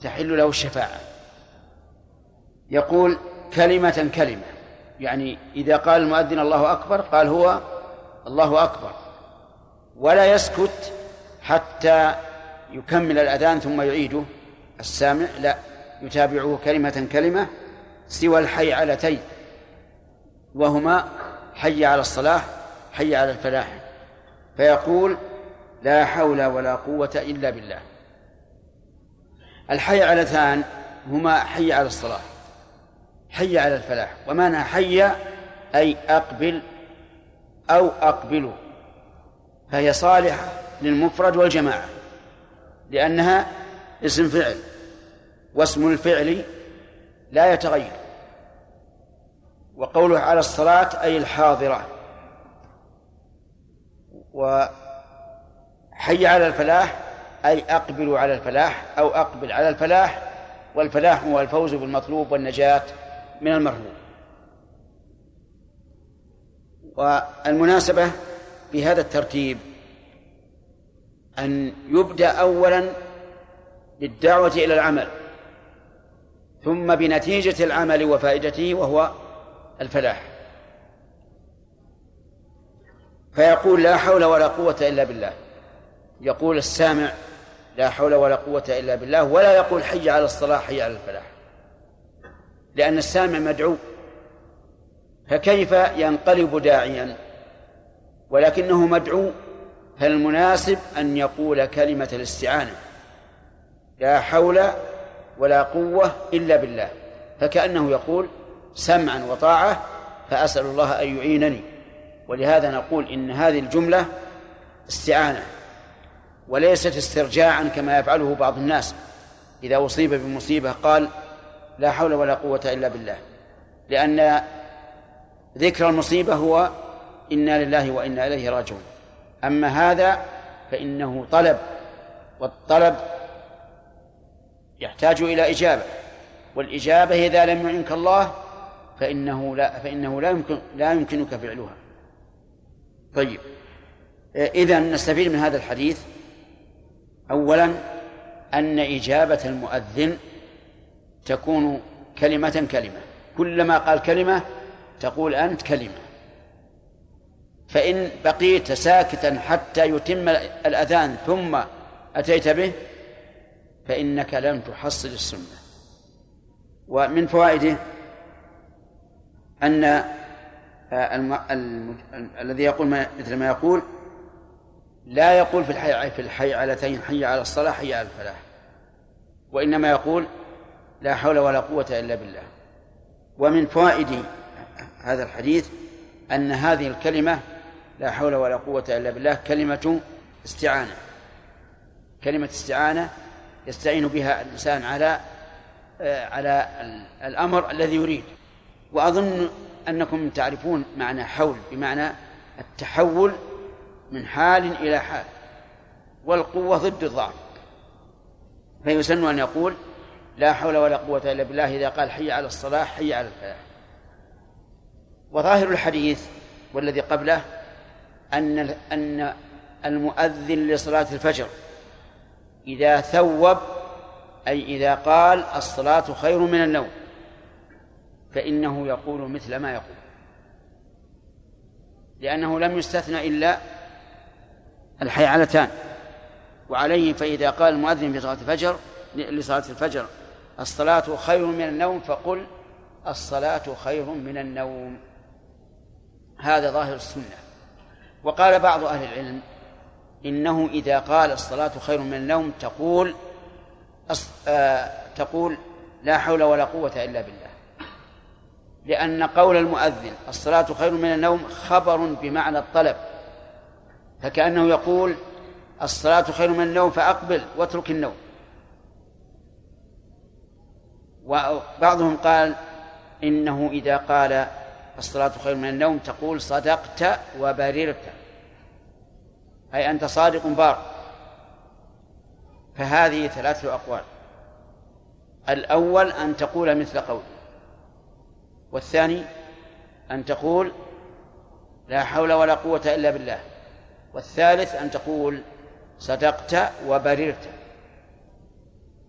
تحل له الشفاعة. يقول كلمة كلمة يعني إذا قال المؤذن الله أكبر قال هو الله أكبر ولا يسكت حتى يكمل الأذان ثم يعيده. السامع لا يتابعه كلمة كلمة سوى الحيعلتين وهما حي على الصلاة حي على الفلاح. فيقول لا حول ولا قوة إلا بالله. الحيعلتان هما حي على الصلاة حي على الفلاح. ومعنى حي أي أقبل أو أقبل فهي صالحة للمفرد والجماعة لأنها اسم فعل واسم الفعل لا يتغير. وقوله على الصلاة أي الحاضرة وحي على الفلاح أي أقبلوا على الفلاح أو أقبل على الفلاح والفلاح هو الفوز بالمطلوب والنجاة من المرهوب والمناسبة في هذا الترتيب أن يبدأ أولا بالدعوة إلى العمل ثم بنتيجة العمل وفائدته وهو الفلاح. فيقول لا حول ولا قوة إلا بالله. يقول السامع لا حول ولا قوة إلا بالله ولا يقول حي على الصلاة حي على الفلاح. لأن السامع مدعو فكيف ينقلب داعيا؟ ولكنه مدعو فالمناسب أن يقول كلمة الاستعانة. لا حول ولا قوة إلا بالله. فكأنه يقول سمعا وطاعة فأسأل الله أن يعينني. ولهذا نقول إن هذه الجملة استعانة وليست استرجاعا كما يفعله بعض الناس. إذا أصيب بمصيبة قال لا حول ولا قوة إلا بالله لأن ذكر المصيبة هو إنا لله وإنا إليه راجعون. أما هذا فإنه طلب والطلب يحتاج إلى إجابة والإجابة إذا لم يعنك الله فإنه لا فإنه لا يمكن لا يمكنك فعلها. طيب. إذا نستفيد من هذا الحديث. أولا أن إجابة المؤذن تكون كلمة كلمة. كلما قال كلمة تقول أنت كلمة. فإن بقيت ساكتا حتى يتم الأذان ثم أتيت به فإنك لم تحصل السنة. ومن فوائده أن الم... الم... الذي يقول ما... مثل ما يقول لا يقول في الحي في الحيعلتين حي على الصلاة حي على الفلاح. وإنما يقول لا حول ولا قوة إلا بالله. ومن فوائد هذا الحديث أن هذه الكلمة لا حول ولا قوة إلا بالله كلمة استعانة. كلمة استعانة يستعين بها الإنسان على على الأمر الذي يريد. وأظن أنكم تعرفون معنى حول بمعنى التحول من حال إلى حال والقوة ضد الضعف. فيسن أن يقول لا حول ولا قوة إلا بالله إذا قال حي على الصلاة حي على الفلاح. وظاهر الحديث والذي قبله أن أن المؤذن لصلاة الفجر إذا ثوب أي إذا قال الصلاة خير من النوم. فإنه يقول مثل ما يقول. لأنه لم يستثنى إلا الحيعلتان. وعليه فإذا قال المؤذن في صلاة الفجر لصلاة الفجر الصلاة خير من النوم فقل الصلاة خير من النوم. هذا ظاهر السنة. وقال بعض أهل العلم إنه إذا قال الصلاة خير من النوم تقول آه تقول لا حول ولا قوة إلا بالله. لأن قول المؤذن الصلاة خير من النوم خبر بمعنى الطلب فكأنه يقول الصلاة خير من النوم فأقبل واترك النوم. وبعضهم قال إنه إذا قال الصلاة خير من النوم تقول صدقت وبررت أي أنت صادق بار. فهذه ثلاثة أقوال. الأول أن تقول مثل قول والثاني أن تقول لا حول ولا قوة إلا بالله. والثالث أن تقول صدقت وبررت.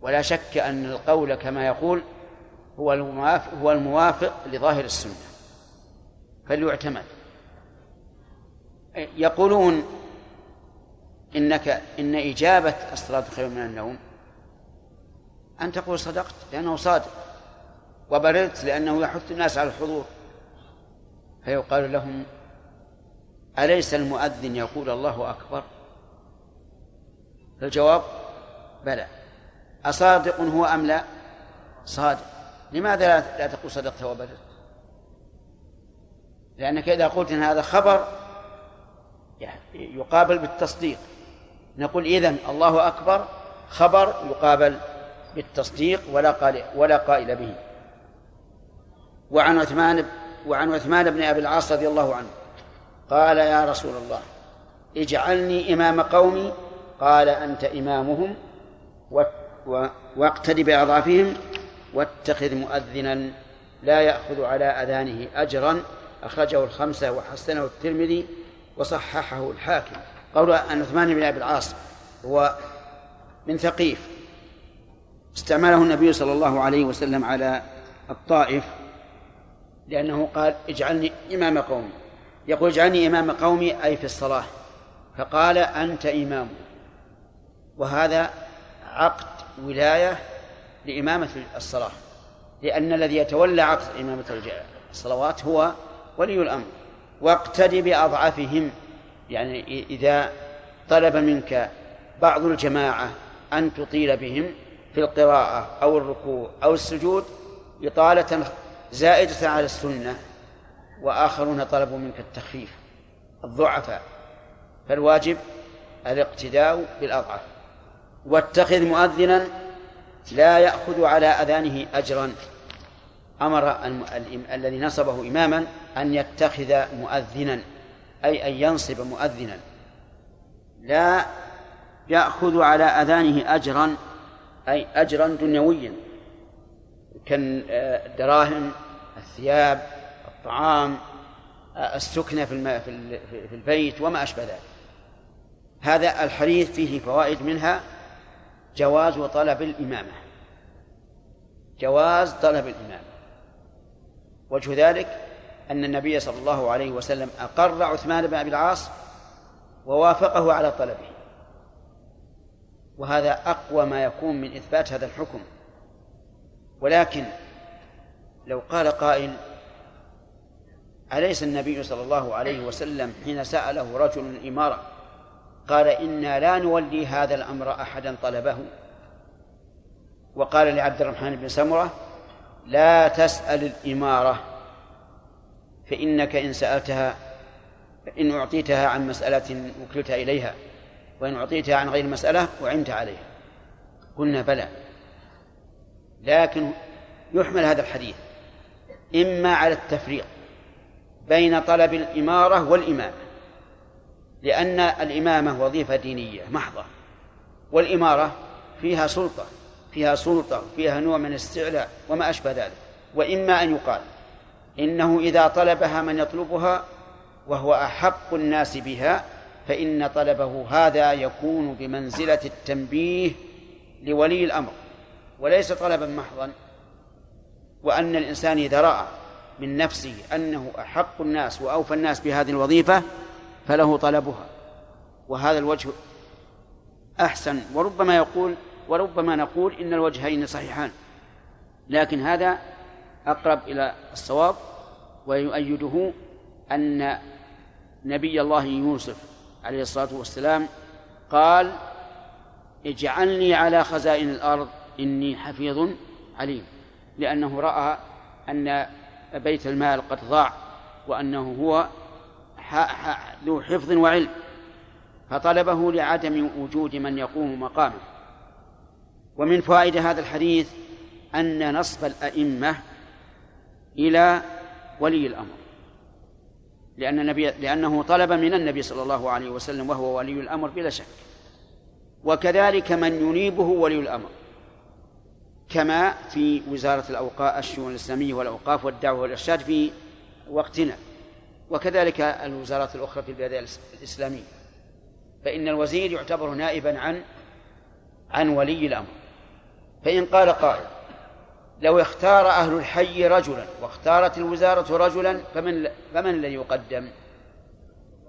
ولا شك أن القول كما يقول هو الموافق هو الموافق لظاهر السنة. فليعتمد. يقولون إنك إن إجابة الصلاة خير من النوم. أن تقول صدقت لأنه صادق. وبررت لأنه يحث الناس على الحضور. فيقال لهم أليس المؤذن يقول الله أكبر؟ الجواب بلى. أصادق هو أم لا؟ صادق. لماذا لا تقول صدقت وبررت؟ لأنك إذا قلت إن هذا خبر يقابل بالتصديق. نقول إذن الله أكبر خبر يقابل بالتصديق ولا قال ولا قائل به. وعن عثمان وعن عثمان بن أبي العاص رضي الله عنه. قال يا رسول الله اجعلني إمام قومي. قال أنت إمامهم واقتد بأضعافهم واتخذ مؤذنا لا يأخذ على أذانه أجرا. أخرجه الخمسة وحسنه الترمذي وصححه الحاكم. قول أن عثمان بن أبي العاص هو من ثقيف. استعمله النبي صلى الله عليه وسلم على الطائف. لأنه قال اجعلني إمام قومي. يقول اجعلني إمام قومي أي في الصلاة. فقال أنت إمام. وهذا عقد ولاية لإمامة الصلاة. لأن الذي يتولى عقد إمامة الصلوات هو ولي الأمر. واقتد بأضعفهم. يعني إذا طلب منك بعض الجماعة أن تطيل بهم في القراءة أو الركوع أو السجود إطالة زائدة على السنة وآخرون طلبوا منك التخفيف الضعفاء. فالواجب الاقتداء بالأضعف. واتخذ مؤذنا لا يأخذ على أذانه أجرا. أمر الذي نصبه إماما أن يتخذ مؤذنا أي أن ينصب مؤذنا. لا يأخذ على أذانه أجرا أي أجرا دنيويا. كالدراهم الثياب الطعام السكنة في في البيت وما أشبه ذلك. هذا الحديث فيه فوائد منها جواز وطلب الإمامة. جواز طلب الإمامة. وجه ذلك أن النبي صلى الله عليه وسلم أقر عثمان بن أبي العاص ووافقه على طلبه. وهذا أقوى ما يكون من إثبات هذا الحكم. ولكن لو قال قائل أليس النبي صلى الله عليه وسلم حين سأله رجل الإمارة قال إنا لا نولي هذا الأمر أحدا طلبه؟ وقال لعبد الرحمن بن سمرة لا تسأل الإمارة فإنك إن سألتها إن أعطيتها عن مسألة وكلت إليها وإن أعطيتها عن غير مسألة أعنت عليها. قلنا بلى. لكن يحمل هذا الحديث. إما على التفريق بين طلب الإمارة والإمامة لأن الإمامة وظيفة دينية محضة والإمارة فيها سلطة فيها سلطة فيها نوع من الاستعلاء وما أشبه ذلك. وإما أن يقال إنه إذا طلبها من يطلبها وهو أحق الناس بها فإن طلبه هذا يكون بمنزلة التنبيه لولي الأمر. وليس طلبا محضا وأن الإنسان إذا رأى من نفسه أنه أحق الناس وأوفى الناس بهذه الوظيفة فله طلبها. وهذا الوجه أحسن. وربما يقول وربما نقول إن الوجهين صحيحان لكن هذا أقرب إلى الصواب ويؤيده أن نبي الله يوسف عليه الصلاة والسلام قال اجعلني على خزائن الأرض إني حفيظ عليم لأنه رأى أن بيت المال قد ضاع وأنه هو ذو حفظ وعلم فطلبه لعدم وجود من يقوم مقامه. ومن فوائد هذا الحديث أن نصب الأئمة إلى ولي الأمر لأن النبي لأنه طلب من النبي صلى الله عليه وسلم وهو ولي الأمر بلا شك. وكذلك من ينيبه ولي الأمر. كما في وزارة الأوقاف الشؤون الإسلامية والأوقاف والدعوة والإرشاد في وقتنا. وكذلك الوزارات الأخرى في البلاد الإسلامية. فإن الوزير يعتبر نائبا عن عن ولي الأمر. فإن قال قائل لو اختار أهل الحي رجلا واختارت الوزارة رجلا فمن فمن الذي يقدم؟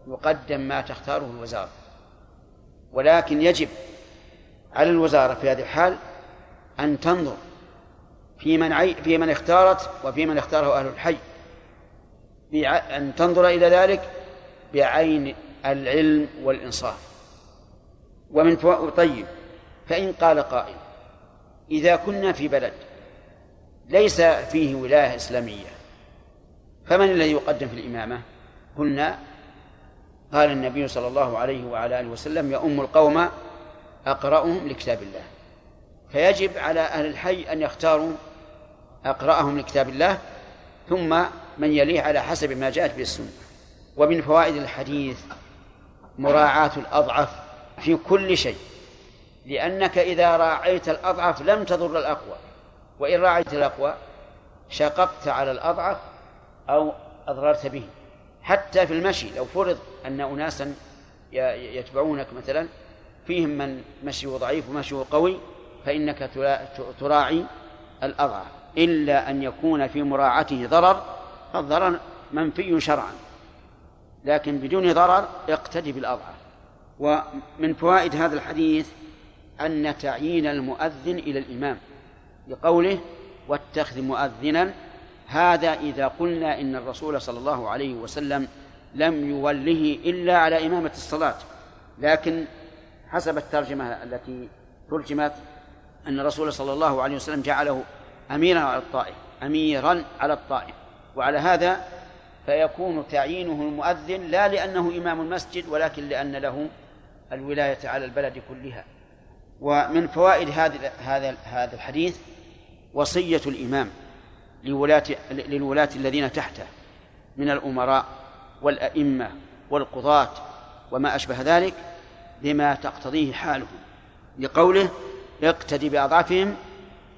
يقدم ما تختاره الوزارة. ولكن يجب على الوزارة في هذه الحال أن تنظر في من عي في من اختارت وفي من اختاره أهل الحي. أن تنظر إلى ذلك بعين العلم والإنصاف. ومن طيب فإن قال قائل إذا كنا في بلد ليس فيه ولاية إسلامية فمن الذي يقدم في الإمامة؟ قلنا قال النبي صلى الله عليه وعلى آله وسلم يؤم القوم أقرأهم لكتاب الله. فيجب على أهل الحي أن يختاروا أقرأهم لكتاب الله ثم من يليه على حسب ما جاءت به السنة. ومن فوائد الحديث مراعاة الأضعف في كل شيء لأنك إذا راعيت الأضعف لم تضر الأقوى. وإن راعيت الأقوى شققت على الأضعف أو أضررت به. حتى في المشي لو فرض أن أناسا يتبعونك مثلا فيهم من مشيه ضعيف ومشيه قوي فإنك تراعي الأضعف إلا أن يكون في مراعاته ضرر فالضرر منفي شرعا لكن بدون ضرر اقتدي بالأضعف. ومن فوائد هذا الحديث أن تعيين المؤذن إلى الإمام لقوله واتخذ مؤذنا هذا إذا قلنا إن الرسول صلى الله عليه وسلم لم يوله إلا على إمامة الصلاة لكن حسب الترجمة التي ترجمت أن الرسول صلى الله عليه وسلم جعله أميرا على الطائف أميرا على الطائف. وعلى هذا فيكون تعيينه المؤذن لا لأنه إمام المسجد ولكن لأن له الولاية على البلد كلها. ومن فوائد هذا هذا هذا الحديث وصية الإمام لولاة للولاة الذين تحته من الأمراء والأئمة والقضاة وما أشبه ذلك بما تقتضيه حالهم لقوله اقتدي بأضعفهم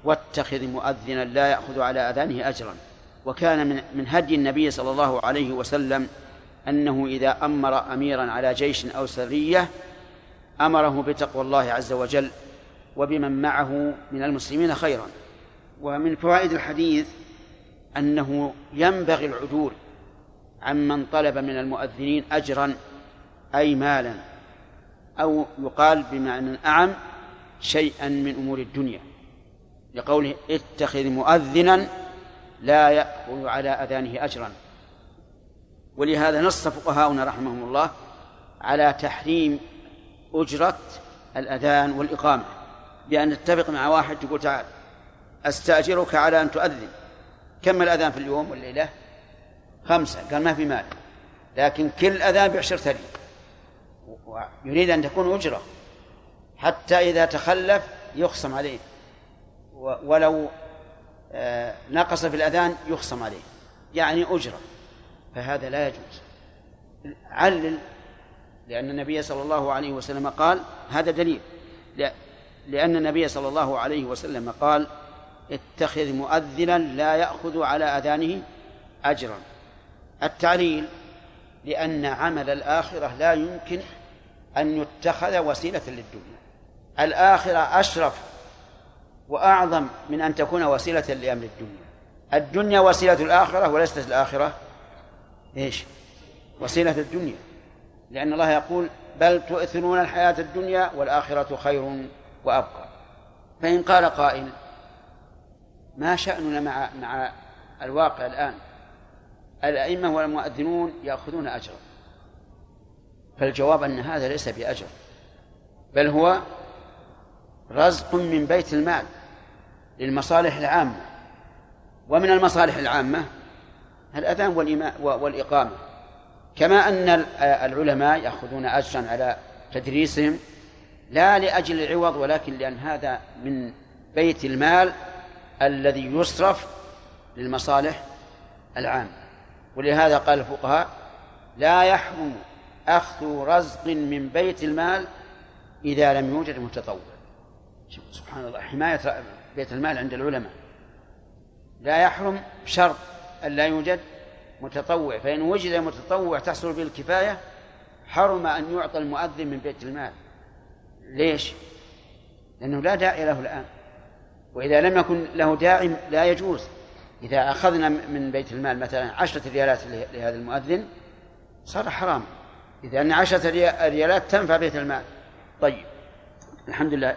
واتخذ مؤذنا لا يأخذ على أذانه أجرا. وكان من من هدي النبي صلى الله عليه وسلم أنه إذا أمر أميرا على جيش أو سرية أمره بتقوى الله عز وجل وبمن معه من المسلمين خيرا. ومن فوائد الحديث أنه ينبغي العدول عمن طلب من المؤذنين أجرا أي مالا أو يقال بمعنى أعم شيئا من أمور الدنيا لقوله اتخذ مؤذنا لا يأخذ على أذانه أجرا. ولهذا نص فقهاؤنا رحمهم الله على تحريم أجرة الأذان والإقامة بأن نتفق مع واحد تقول تعال أستأجرك على أن تؤذن. كم الأذان في اليوم والليلة؟ خمسة. قال ما في مال. لكن كل أذان بعشرة ريال. ويريد أن تكون أجرة. حتى إذا تخلف يخصم عليه. ولو آه، نقص في الأذان يخصم عليه. يعني أجرة. فهذا لا يجوز. علل لأن النبي صلى الله عليه وسلم قال هذا دليل. لأن النبي صلى الله عليه وسلم قال اتخذ مؤذنا لا يأخذ على أذانه أجرا. التعليل لأن عمل الآخرة لا يمكن أن يتخذ وسيلة للدنيا. الآخرة أشرف وأعظم من أن تكون وسيلة لأمر الدنيا. الدنيا وسيلة الآخرة وليست الآخرة إيش؟ وسيلة الدنيا. لأن الله يقول بل تؤثرون الحياة الدنيا والآخرة خير وأبقى. فإن قال قائل ما شأننا مع مع الواقع الآن؟ الأئمة والمؤذنون يأخذون أجرا. فالجواب أن هذا ليس بأجر بل هو رزق من بيت المال للمصالح العامة. ومن المصالح العامة الأذان والإقامة. كما أن العلماء يأخذون أجرا على تدريسهم لا لأجل العوض ولكن لأن هذا من بيت المال الذي يصرف للمصالح العامة. ولهذا قال الفقهاء لا يحرم أخذ رزق من بيت المال إذا لم يوجد متطوع. سبحان الله حماية بيت المال عند العلماء. لا يحرم بشرط أن لا يوجد متطوع فإن وجد متطوع تحصل به الكفاية حرم أن يعطى المؤذن من بيت المال. ليش؟ لأنه لا داعي له الآن. وإذا لم يكن له داعي لا يجوز. إذا أخذنا من بيت المال مثلا عشرة ريالات لهذا المؤذن صار حرام. إذا أن عشرة ريالات تنفع بيت المال. طيب الحمد لله.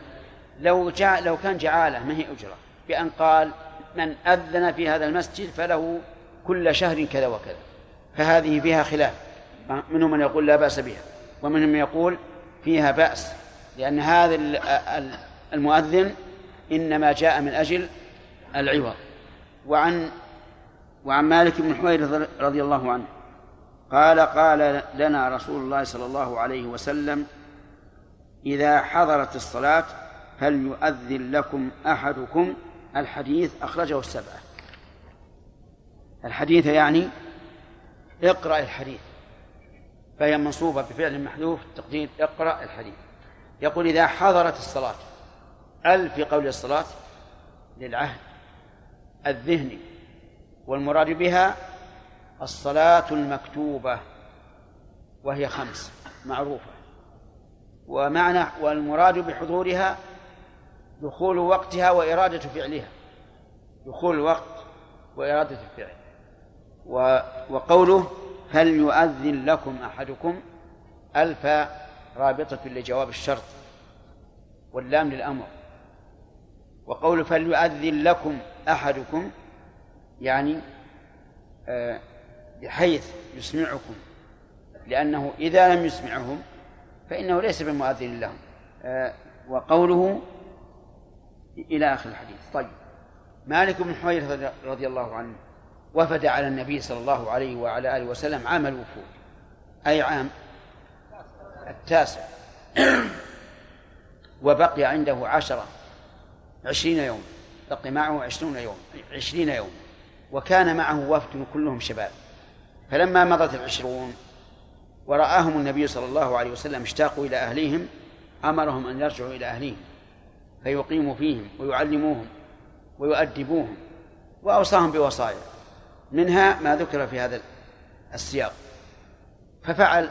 لو جاء لو كان جعالة ما هي أجرة. بأن قال من أذن في هذا المسجد فله كل شهر كذا وكذا. فهذه فيها خلاف. منهم من يقول لا بأس بها ومنهم من يقول فيها بأس. لأن هذا المؤذن إنما جاء من أجل العوض. وعن وعن مالك بن حويرث رضي الله عنه قال قال لنا رسول الله صلى الله عليه وسلم إذا حضرت الصلاة فليؤذن لكم أحدكم؟ الحديث أخرجه السبعة. الحديث يعني اقرأ الحديث فهي منصوبة بفعل محذوف تقدير اقرأ الحديث. يقول إذا حضرت الصلاة أل في قول الصلاة؟ للعهد الذهني والمراد بها الصلاة المكتوبة وهي خمس معروفة. ومعنى والمراد بحضورها دخول وقتها وإرادة فعلها. دخول الوقت وإرادة الفعل وقوله هل يؤذن لكم أحدكم؟ ألف رابطة لجواب الشرط واللام للأمر. وقول فليؤذن لكم أحدكم؟ يعني آه، بحيث يسمعكم. لأنه إذا لم يسمعهم فإنه ليس بمؤذن لهم. آه، وقوله إلى آخر الحديث. طيب. مالك بن حويرث رضي الله عنه وفد على النبي صلى الله عليه وعلى آله وسلم عام الوفود. أي عام؟ التاسع. وبقي عنده عشرة عشرين يوم. بقي معه عشرون يوم عشرين يوم. وكان معه وفد كلهم شباب. فلما مضت العشرون ورآهم النبي صلى الله عليه وسلم اشتاقوا إلى أهليهم أمرهم أن يرجعوا إلى أهليهم. فيقيموا فيهم ويعلموهم ويؤدبوهم وأوصاهم بوصايا. منها ما ذكر في هذا السياق. ففعل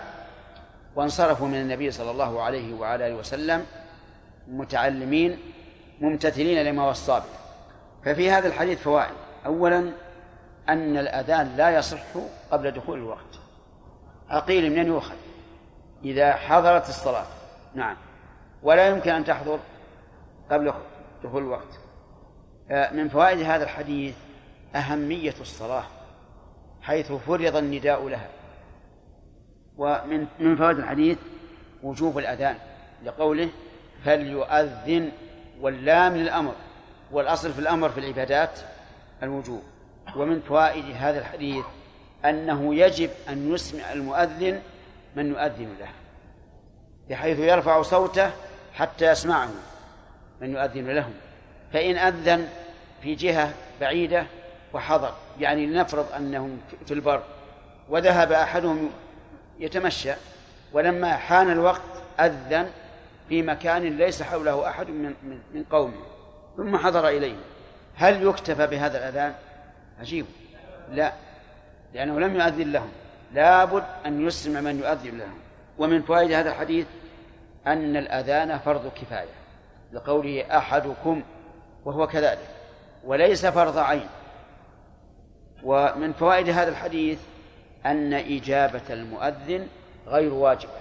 وانصرفوا من النبي صلى الله عليه وعلى آله وسلم متعلمين ممتثلين لما وصى به. ففي هذا الحديث فوائد. اولا أن الأذان لا يصح قبل دخول الوقت. أقيل من يؤخذ إذا حضرت الصلاة. نعم. ولا يمكن أن تحضر قبل دخول الوقت. من فوائد هذا الحديث أهمية الصلاة حيث فرض النداء لها. ومن من فوائد الحديث وجوب الأذان لقوله فليؤذن واللام للأمر والأصل في الأمر في العبادات الوجوب. ومن فوائد هذا الحديث أنه يجب أن يسمع المؤذن من يؤذن له بحيث يرفع صوته حتى يسمعه. من يؤذن له فإن أذن في جهة بعيدة وحضر يعني لنفرض أنهم في البر. وذهب أحدهم يتمشى ولما حان الوقت أذن في مكان ليس حوله أحد من من قومه ثم حضر إليه. هل يكتفى بهذا الأذان؟ عجيب. لا لأنه لم يؤذن لهم. لابد أن يسمع من يؤذن له ومن فوائد هذا الحديث أن الأذان فرض كفاية. لقوله أحدكم وهو كذلك وليس فرض عين. ومن فوائد هذا الحديث أن إجابة المؤذن غير واجبة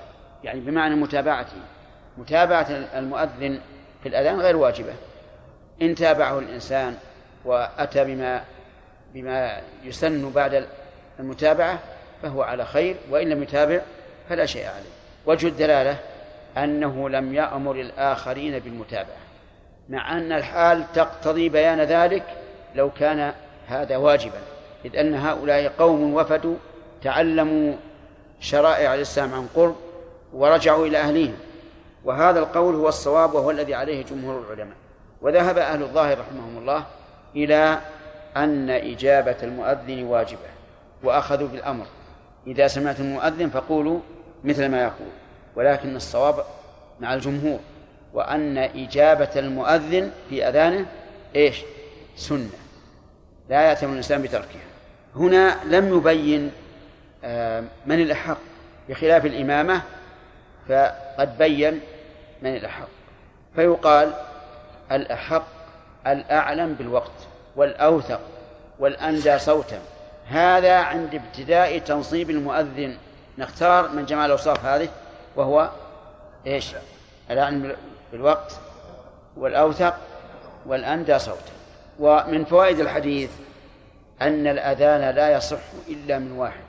يعني بمعنى متابعته. متابعة المؤذن في الأذان غير واجبة. إن تابعه الإنسان وأتى بما بما يسن بعد المتابعة فهو على خير وإن لم يتابع فلا شيء عليه. وجه الدلالة أنه لم يأمر الآخرين بالمتابعة مع أن الحال تقتضي بيان ذلك لو كان هذا واجبا إذ أن هؤلاء قوم وفدوا تعلموا شرائع الإسلام عن قرب ورجعوا إلى أهليهم. وهذا القول هو الصواب وهو الذي عليه جمهور العلماء. وذهب أهل الظاهر رحمهم الله إلى أن إجابة المؤذن واجبة وأخذوا بالأمر. إذا سمعت المؤذن فقولوا مثل ما يقول. ولكن الصواب مع الجمهور وأن إجابة المؤذن في أذانه إيش؟ سنة. لا يأتم الإنسان بتركها. هنا لم يبين آه، من الأحق. بخلاف الإمامة فقد بين من الأحق. فيقال الأحق الأعلم بالوقت والأوثق والأندى صوتا. هذا عند ابتداء تنصيب المؤذن. نختار من جمع الأوصاف هذه. وهو إيش؟ العلم بالوقت والأوثق والأندى صوتا ومن فوائد الحديث أن الأذان لا يصح إلا من واحد.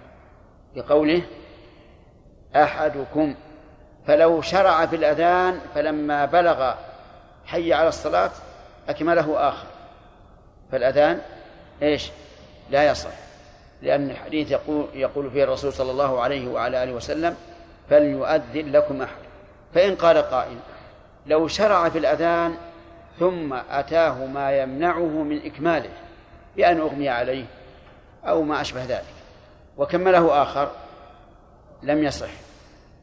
بقوله أحدكم فلو شرع في الأذان فلما بلغ حي على الصلاة أكمله آخر. فالأذان إيش؟ لا يصح. لأن الحديث يقول يقول فيه الرسول صلى الله عليه وعلى آله وسلم فليؤذن لكم أحد. فإن قال قائل لو شرع في الأذان ثم أتاه ما يمنعه من إكماله بأن أغمي عليه أو ما أشبه ذلك وكمله آخر لم يصح.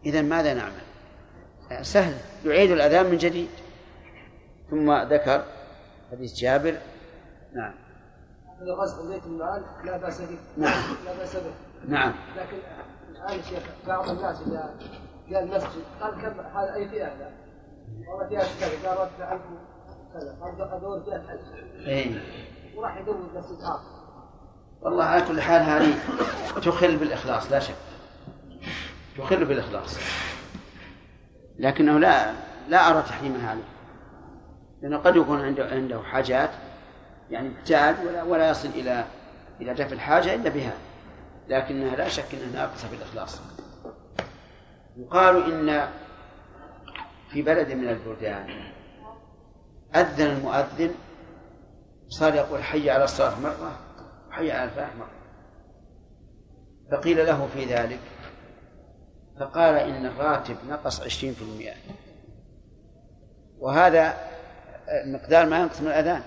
إذا ماذا نعمل؟ سهل يعيد الأذان من جديد. ثم ذكر حديث جابر. نعم. هذا غزل بيت المال لا بأس به. نعم. لا بأس به. نعم. لكن الان يا شيخ بعض الناس إذا جاء المسجد قال كم هذا أي فئة هذا؟ والله فئة كذا قال رد عنكم كذا قال ادور فئة الحج إيه. وراح يدور مسجد اخر والله على كل حال هذه تخل بالإخلاص لا شك. تخل بالإخلاص. لكنه لا لا أرى تحريمها عليه لأنه قد يكون عنده عنده حاجات يعني محتاج ولا ولا يصل إلى إلى دفع الحاجة إلا بها. لكنها لا شك أنها ناقصة في الإخلاص. يقال إن في بلد من البلدان أذن المؤذن صار يقول حي على الصلاة مرة وحي على الفلاح مرة. فقيل له في ذلك فقال إن الراتب نقص عشرين في المئة. وهذا مقدار ما ينقص من الأذان.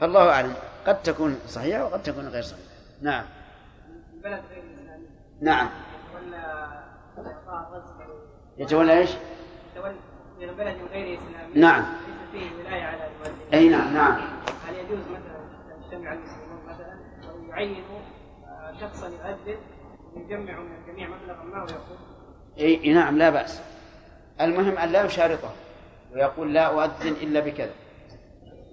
فالله أعلم قد تكون صحيحة وقد تكون غير صحيحة. نعم. البلد غير الاسلامي نعم. ولا إعطاء الرزق يتولى إيش؟ تولي من بلد غير إسلامي. نعم. ليس فيه ولاية على المؤذن أي نعم نعم. هل يجوز مثلا يجتمع المسلمون مثلا؟ ويعينوا آه، شخصا يؤذن ويجمع من الجميع مبلغا ما ويقول؟ إي إي نعم لا بأس. المهم أن لا يشارطه ويقول لا أؤذن إلا بكذا.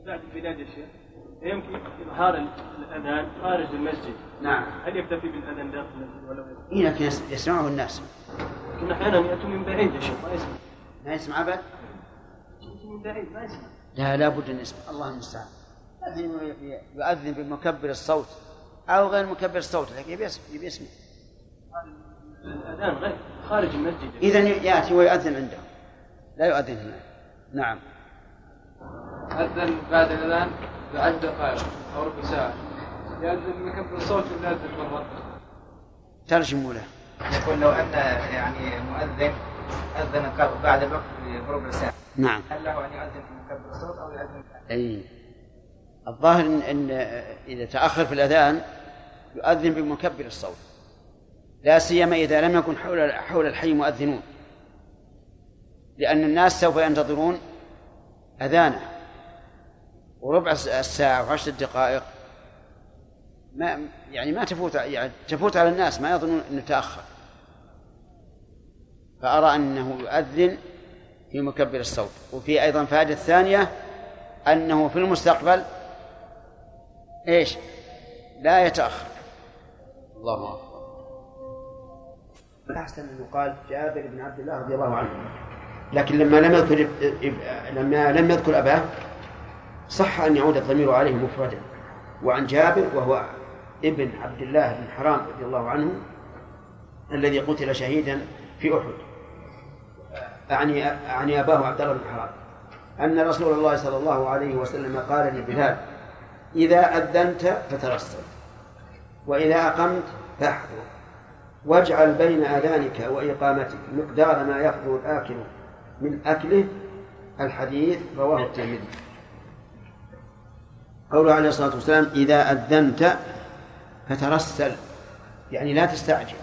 بعد البلاد يا شيخ. يمكن إظهار الأذان خارج المسجد. نعم. هل يكتفي بالأذان داخل المسجد ولا غيره؟ إيه لكن يس- يسمعه الناس. لكن أحيانا يأتوا من بعيد يا شيخ ما يسمع. ما يسمع أبد؟ يأتوا من بعيد ما يسمع. لا لابد أن يسمع. الله المستعان. لكن يؤذن بمكبر الصوت أو غير مكبر الصوت لكن يبي يسمع يبي يسمع. الأذان غير خارج المسجد. إذا يأتي ويؤذن عنده. لا يؤذن هنا. نعم. أذن بعد الأذان؟ بعد دقائق أو ربع ساعة يأذن بمكبر الصوت ولا يأذن مرة؟ ترجموا له. يقول لو أن يعني مؤذن أذن بعد الوقت بربع ساعة. نعم. هل له أن يؤذن في مكبر الصوت أو يؤذن أي. الظاهر إن, إن إذا تأخر في الأذان يؤذن بمكبر الصوت. لا سيما إذا لم يكن حول حول الحي مؤذنون. لأن الناس سوف ينتظرون أذانه. وربع الساعة وعشر دقائق. ما يعني ما تفوت يعني تفوت على الناس ما يظنون إنه تأخر. فأرى أنه يؤذن في مكبر الصوت. وفي أيضا فائدة ثانية أنه في المستقبل إيش؟ لا يتأخر. الله أكبر. الاحسن أن يقال جابر بن عبد الله رضي الله عنه. لكن لما لم يذكر لما لم يذكر أباه صح أن يعود الضمير عليه مفردا. وعن جابر وهو ابن عبد الله بن حرام رضي الله عنه الذي قتل شهيدا في أحد. أعني أعني أباه عبد الله بن حرام. أن رسول الله صلى الله عليه وسلم قال لبلال إذا أذنت فترسل وإذا أقمت فاحذر واجعل بين أذانك وإقامتك مقدار ما يحضر الآكل من أكله. الحديث رواه الترمذي. قوله عليه الصلاة والسلام إذا أذنت فترسل. يعني لا تستعجل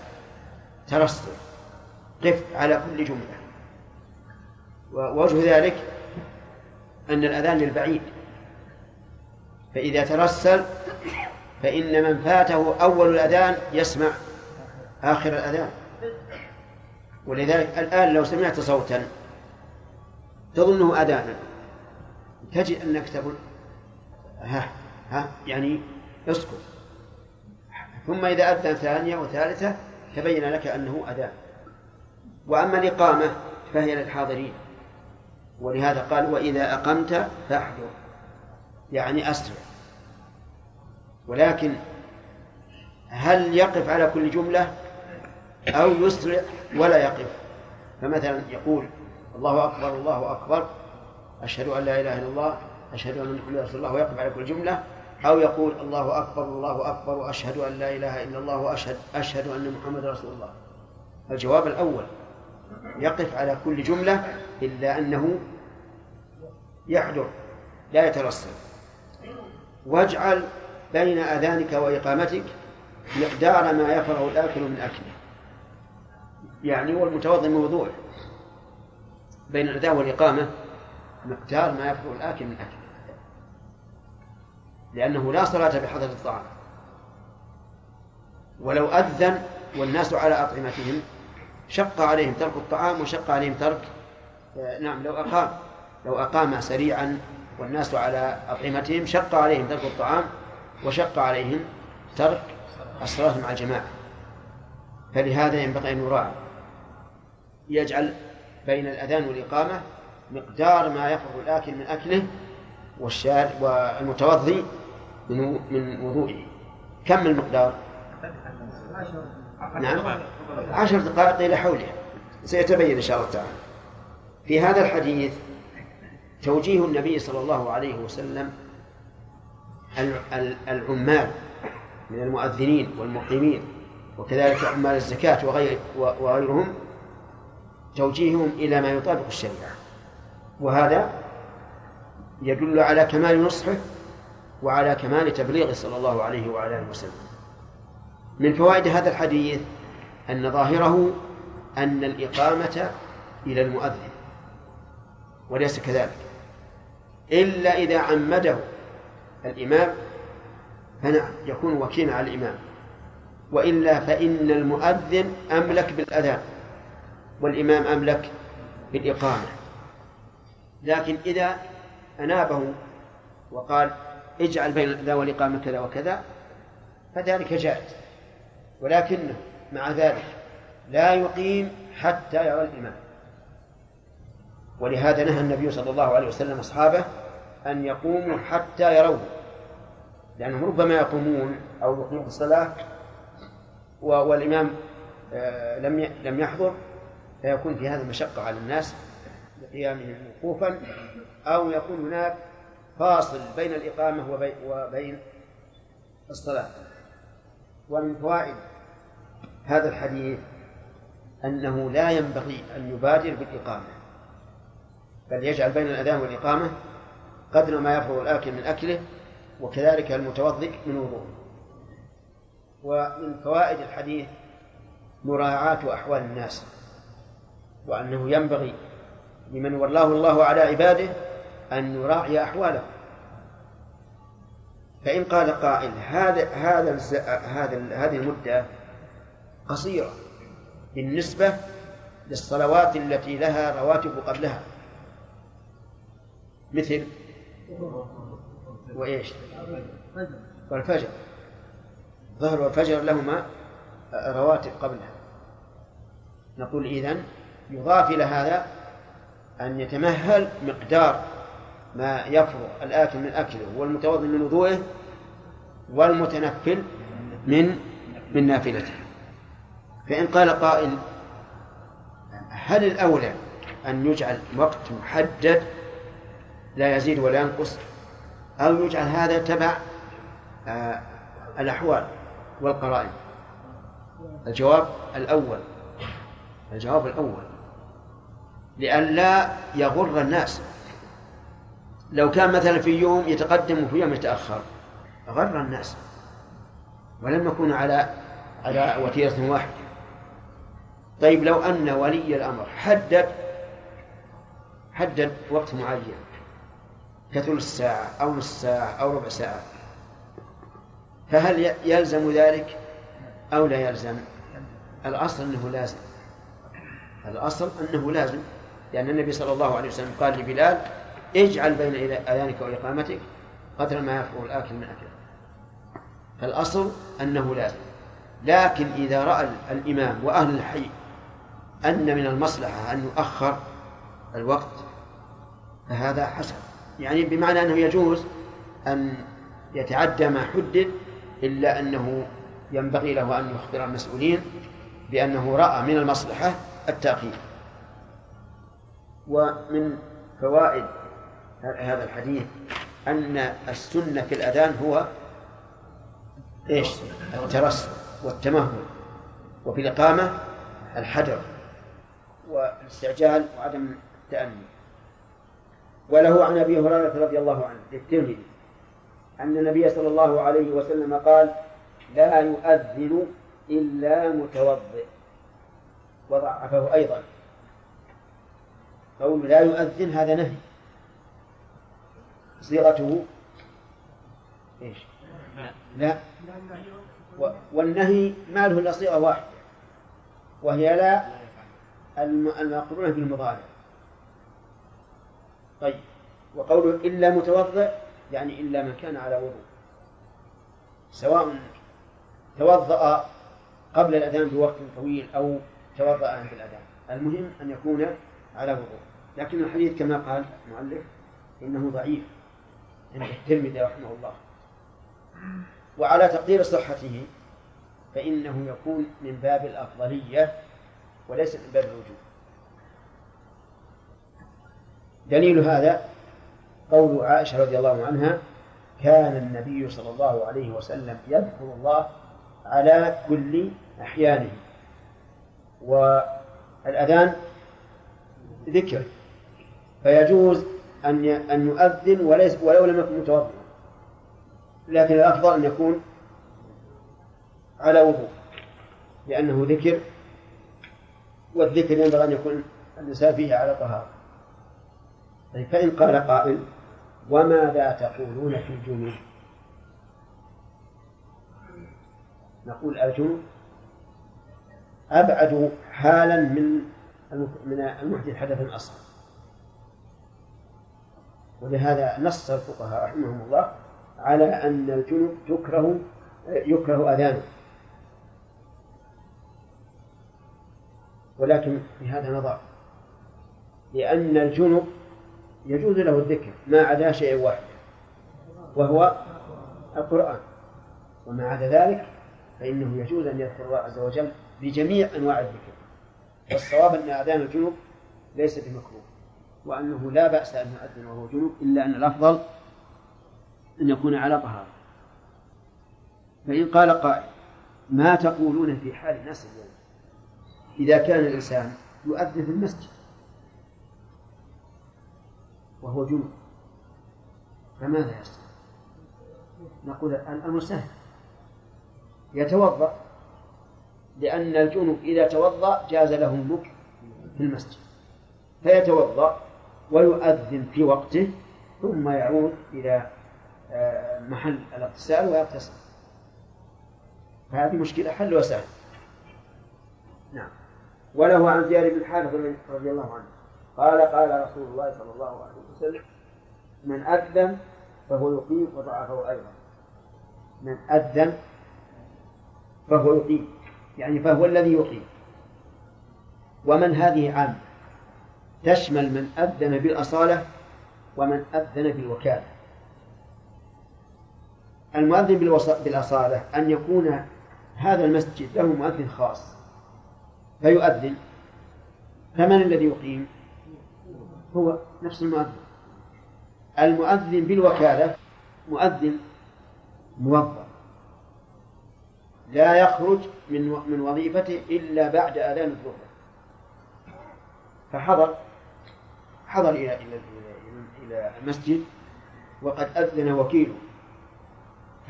ترسل قف على كل جملة. ووجه ذلك أن الأذان للبعيد. فإذا ترسل فإن من فاته أول الأذان يسمع آخر الأذان. ولذلك الآن لو سمعت صوتا تظنه أذانا. تجد أنك تقول ها ها يعني اسكت. ثم إذا أذن ثانية وثالثة تبين لك أنه أذان. وأما الإقامة فهي للحاضرين. ولهذا قال وإذا أقمت فاحذر يعني أسرع. ولكن هل يقف على كل جملة؟ أو يسرع ولا يقف؟ فمثلا يقول الله أكبر الله أكبر أشهد أن لا إله إلا الله أشهد أن محمدا رسول الله ويقف على كل جملة أو يقول الله أكبر الله أكبر وأشهد أن لا إله إلا الله وأشهد أشهد أن محمدا رسول الله. الجواب الأول يقف على كل جملة إلا أنه يحضر لا يترسل واجعل بين أذانك وإقامتك مقدار ما يفرغ الآكل من أكله. يعني هو المتوضئ من وضوءه. بين الأذان والإقامة مقدار ما يفرغ الآكل من أكله. لأنه لا صلاة بحضرة الطعام. ولو أذن والناس على أطعمتهم شق عليهم ترك الطعام وشق عليهم ترك آه، نعم لو أقام لو أقام سريعا والناس على أطعمتهم شق عليهم ترك الطعام وشق عليهم ترك الصلاة مع الجماعة. فلهذا ينبغي أن يراعى. يجعل بين الأذان والإقامة مقدار ما يفرغ الآكل من أكله والشارب والمتوضي من من وضوئه. كم المقدار؟ نعم. عشر دقائق إلى حولها سيتبين إن شاء الله تعالى. في هذا الحديث توجيه النبي صلى الله عليه وسلم العمال من المؤذنين والمقيمين وكذلك عمال الزكاة وغير وغيرهم توجيههم إلى ما يطابق الشريعة. وهذا يدل على كمال نصحه وعلى كمال تبليغه صلى الله عليه وعلى آله وسلم. من فوائد هذا الحديث أن ظاهره أن الإقامة إلى المؤذن وليس كذلك. إلا إذا عمده الإمام فنعم يكون وكيلا على الإمام. وإلا فإن المؤذن أملك بالأذان والإمام أملك بالإقامة. لكن إذا أنابه وقال اجعل بين الأذان والإقامة كذا وكذا فذلك جائز. ولكنه مع ذلك لا يقيم حتى يرى الإمام. ولهذا نهى النبي صلى الله عليه وسلم أصحابه أن يقوموا حتى يروه لأنهم ربما يقومون أو يقيموا الصلاة والإمام آه، لم لم يحضر فيكون في هذا مشقة على الناس لقيامهم وقوفا. أو يكون هناك فاصل بين الإقامة وبين الصلاة. ومن فوائد هذا الحديث أنه لا ينبغي أن يبادر بالإقامة بل يجعل بين الأذان والإقامة قدر ما يفرغ الآكل من أكله وكذلك المتوضئ من وضوءه. ومن فوائد الحديث مراعاة أحوال الناس وأنه ينبغي لمن ولاه الله على عباده أن يراعي أحوالهم. فإن قال قائل هذا هذا هذا هذه المدة قصيرة بالنسبة للصلوات التي لها رواتب قبلها. مثل وإيش؟ والفجر. الظهر والفجر لهما رواتب قبلها. نقول إذن يضاف إلى هذا أن يتمهل مقدار ما يفرغ الآكل من أكله والمتوضئ من وضوءه والمتنفل من من نافلته. فإن قال قائل هل الأولى أن يجعل وقت محدد لا يزيد ولا ينقص؟ أو يجعل هذا تبع آه، الأحوال والقرائن؟ الجواب الأول الجواب الأول لئلا يغر الناس لو كان مثلا في يوم يتقدم وفي يوم يتأخر غر الناس. ولم يكونوا على على وتيرة واحدة. طيب لو أن ولي الأمر حدد حدد وقت معين كثلث ساعة أو نصف ساعة أو ربع ساعة فهل يلزم ذلك أو لا يلزم؟ الأصل أنه لازم. الأصل أنه لازم لأن النبي صلى الله عليه وسلم قال لبلال اجعل بين أذانك وإقامتك قدر ما يفرغ الآكل من أكله. فالأصل أنه لازم. لكن إذا رأى الإمام وأهل الحي أن من المصلحة أن يؤخر الوقت فهذا حسن. يعني بمعنى أنه يجوز أن يتعدى ما حدد إلا أنه ينبغي له أن يخبر المسؤولين بأنه رأى من المصلحة التأخير. ومن فوائد هذا الحديث أن السنة في الأذان هو إيش؟ الترصد والتمهل وفي الإقامة الحذر والاستعجال وعدم التأني وله عن أبي هريرة رضي الله عنه للترمذي أن النبي صلى الله عليه وسلم قال لا يؤذن إلا متوضئ وضعفه أيضا. قول لا يؤذن هذا نهي. صيغته إيش؟ لا. والنهي ما له إلا صيغة واحدة وهي لا الم- المقرونه بالمضارع طيب. وقوله إلا متوضئ يعني إلا من كان على وضوء. سواء توضأ قبل الأذان بوقت طويل أو توضأ عند الأذان. المهم أن يكون على وضوء. لكن الحديث كما قال المؤلف إنه ضعيف. عند الترمذي رحمه الله. وعلى تقدير صحته فإنه يكون من باب الأفضلية وليس من باب الوجوب. دليل هذا قول عائشة رضي الله عنها كان النبي صلى الله عليه وسلم يذكر الله على كل أحيانه. والأذان ذكر فيجوز أن أن يؤذن وليس ولو لم يكن متوضئا. لكن الأفضل أن يكون على وضوء لأنه ذكر والذكر ينبغي أن يكون الإنسان فيه على طهارة. طيب فإن قال قائل وماذا تقولون في الجنوب نقول الجنوب أبعد حالا من من المحدث حدثا أصغر ولهذا نص الفقهاء رحمهم الله على أن الجنوب تكره يكره أذانه. ولكن في هذا نظر لأن الجنب يجوز له الذكر ما عدا شيء واحد وهو القرآن. وما عدا ذلك فإنه يجوز أن يذكر الله عز وجل بجميع أنواع الذكر. والصواب أن أذان الجنوب ليس بمكروه. وأنه لا بأس أن يؤذن وهو جنوب إلا أن الأفضل أن يكون على طهارة. فإن قال قائل ما تقولون في حال الناس اليوم؟ إذا كان الإنسان يؤذن في المسجد وهو جنوب فماذا يصنع؟ نقول الأمر سهل. يتوضأ لأن الجنوب إذا توضأ جاز له المكر في المسجد. فيتوضأ ويؤذن في وقته ثم يعود إلى محل الاغتسال ويغتسل. فهذه مشكلة حل وسهل. نعم. وله عن زياد بن الحارث رضي الله عنه. قال قال رسول الله صلى الله عليه وسلم من أذن فهو يقيم وضعفه أيضا. من أذن فهو يقيم يعني فهو الذي يقيم. ومن هذه عامة؟ تشمل من أذن بالأصالة ومن أذن بالوكالة. المؤذن بالأصالة أن يكون هذا المسجد له مؤذن خاص فيؤذن. فمن الذي يقيم؟ هو نفس المؤذن. المؤذن بالوكالة مؤذن موظف. لا يخرج من من وظيفته إلا بعد أذان الظهر. فحضر حضر إلى إلى إلى المسجد وقد أذن وكيله.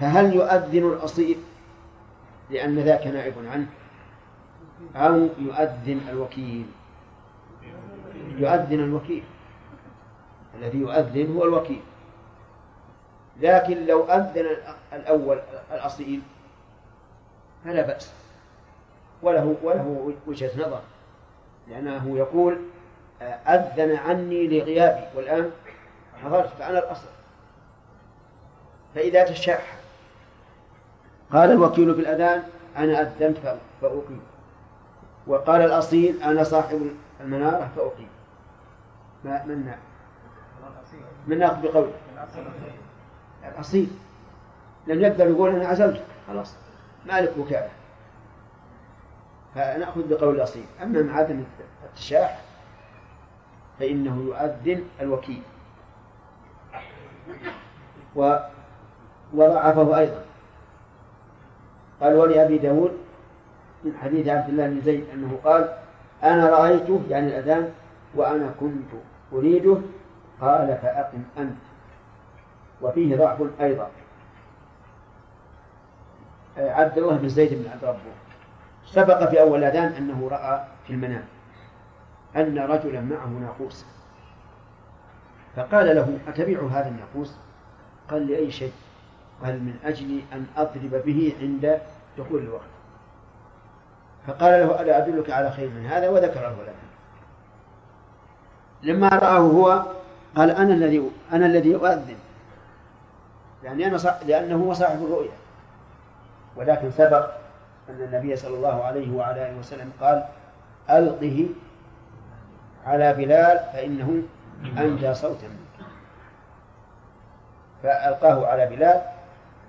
فهل يؤذن الأصيل لأن ذاك نائب عنه؟ أو يؤذن الوكيل؟ يؤذن الوكيل. الذي يؤذن هو الوكيل. لكن لو أذن الأول الأصيل فلا بأس. وله وله وجهة نظر. لأنه يقول أذن عني لغيابي. والآن حضرت فأنا الأصل. فإذا تشاح قال الوكيل بالأذان أنا أذنت فأقيم. وقال الأصيل أنا صاحب المنارة فأقيم. ما من من ناخذ بقوله. الأصيل. لم يقدر يقول أنا عزلت خلاص. مالك وكالة. فنأخذ بقول الأصيل. أما مع عدم التشاح فإنه يؤذن الوكيل. و وضعفه أيضا. قال ولأبي داود من حديث عبد الله بن زيد أنه قال أنا رأيته يعني الأذان وأنا كنت أريده. قال فأقم أنت. وفيه ضعف أيضا. عبد الله بن زيد بن عبد ربه. سبق في أول أذان أنه رأى في المنام. أن رجلا معه ناقوس. فقال له أتبع هذا الناقوس؟ قال لأي شيء؟ قال من أجل أن أضرب به عند دخول الوقت. فقال له ألا أدلك على خير من هذا؟ وذكره له. لما رآه هو قال أنا الذي أنا الذي أؤذن. يعني أنا صح لأنه هو صاحب الرؤيا ولكن سبق أن النبي صلى الله عليه وعلى آله وسلم قال ألقه على بلال فإنه أنجى صوتا منك فألقاه على بلال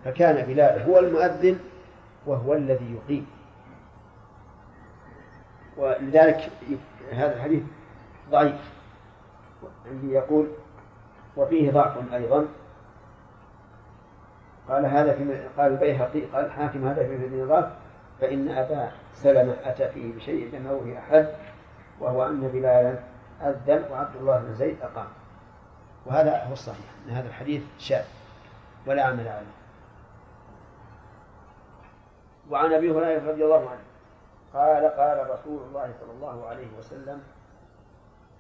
فكان بلال هو المؤذن وهو الذي يقيم. ولذلك هذا الحديث ضعيف. عندي يقول وفيه ضعف أيضا. قال هذا في قال البيهقي قال الحاكم هذا في النظام فإن أبا سلمة أتى فيه بشيء لم يروه أحد. وهو أن بلالا أذن وعبد الله بن زيد أقام. وهذا هو الصحيح أن هذا الحديث شاذ ولا عمل عليه. وعن أبي هريرة رضي الله عنه قال قال رسول الله صلى الله عليه وسلم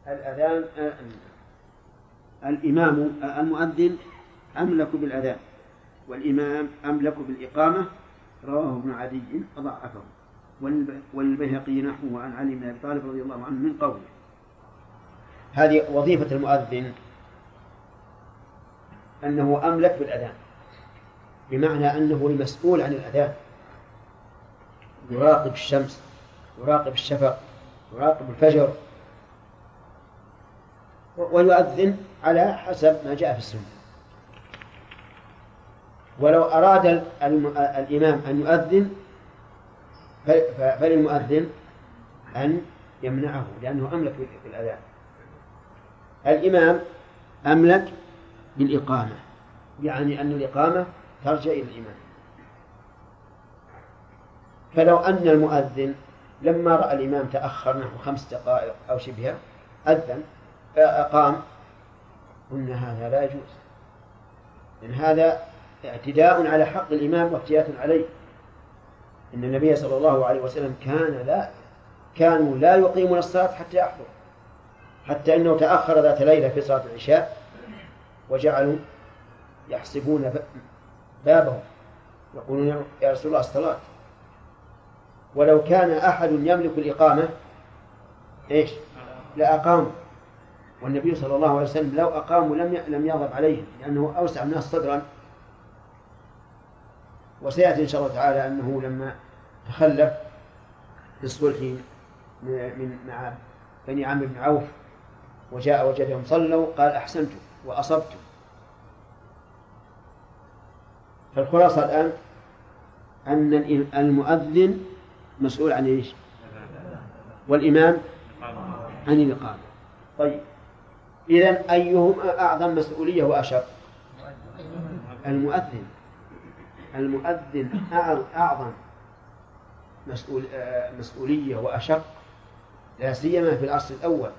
الأذان الإمام المؤذن أملك بالأذان والإمام أملك بالإقامة رواه ابن عدي وضعفه وللبيهقي نحوه عن علي بن أبي طالب رضي الله عنه من قوله. هذه وظيفة المؤذن أنه أملك بالأذان بمعنى أنه المسؤول عن الأذان. يراقب الشمس يراقب الشفق يراقب الفجر ويؤذن على حسب ما جاء في السنة. ولو أراد الإمام أن يؤذن فللمؤذن أن يمنعه لأنه أملك بالأذان الإمام أملك بالإقامة يعني أن الإقامة ترجع إلى الإمام. فلو أن المؤذن لما رأى الإمام تأخر نحو خمس دقائق أو شبهها أذن أقام قلنا هذا لا يجوز. لأن هذا اعتداء على حق الإمام وافتيات عليه. إن النبي صلى الله عليه وسلم كان لا كانوا لا يقيمون الصلاة حتى يحضر حتى إنه تأخر ذات ليلة في صلاة العشاء وجعلوا يحسبون بابهم يقولون يا رسول الله الصلاة. ولو كان أحد يملك الإقامة إيش؟ لأقاموا والنبي صلى الله عليه وسلم لو أقاموا لم لم يغضب عليهم لأنه أوسع الناس صدرا. وسيأتي إن شاء الله تعالى أنه لما تخلف بالصلح من مع بني عمرو بن عوف وجاء وجدهم صلوا قال أحسنتم وأصبتم فالخلاصة الآن أن المؤذن مسؤول عن إيش؟ والإمام عن الإقامة طيب إذا أيهما أعظم مسؤولية وأشق؟ المؤذن المؤذن أعظم مسؤول مسؤولية وأشق لا سيما في العصر الأول.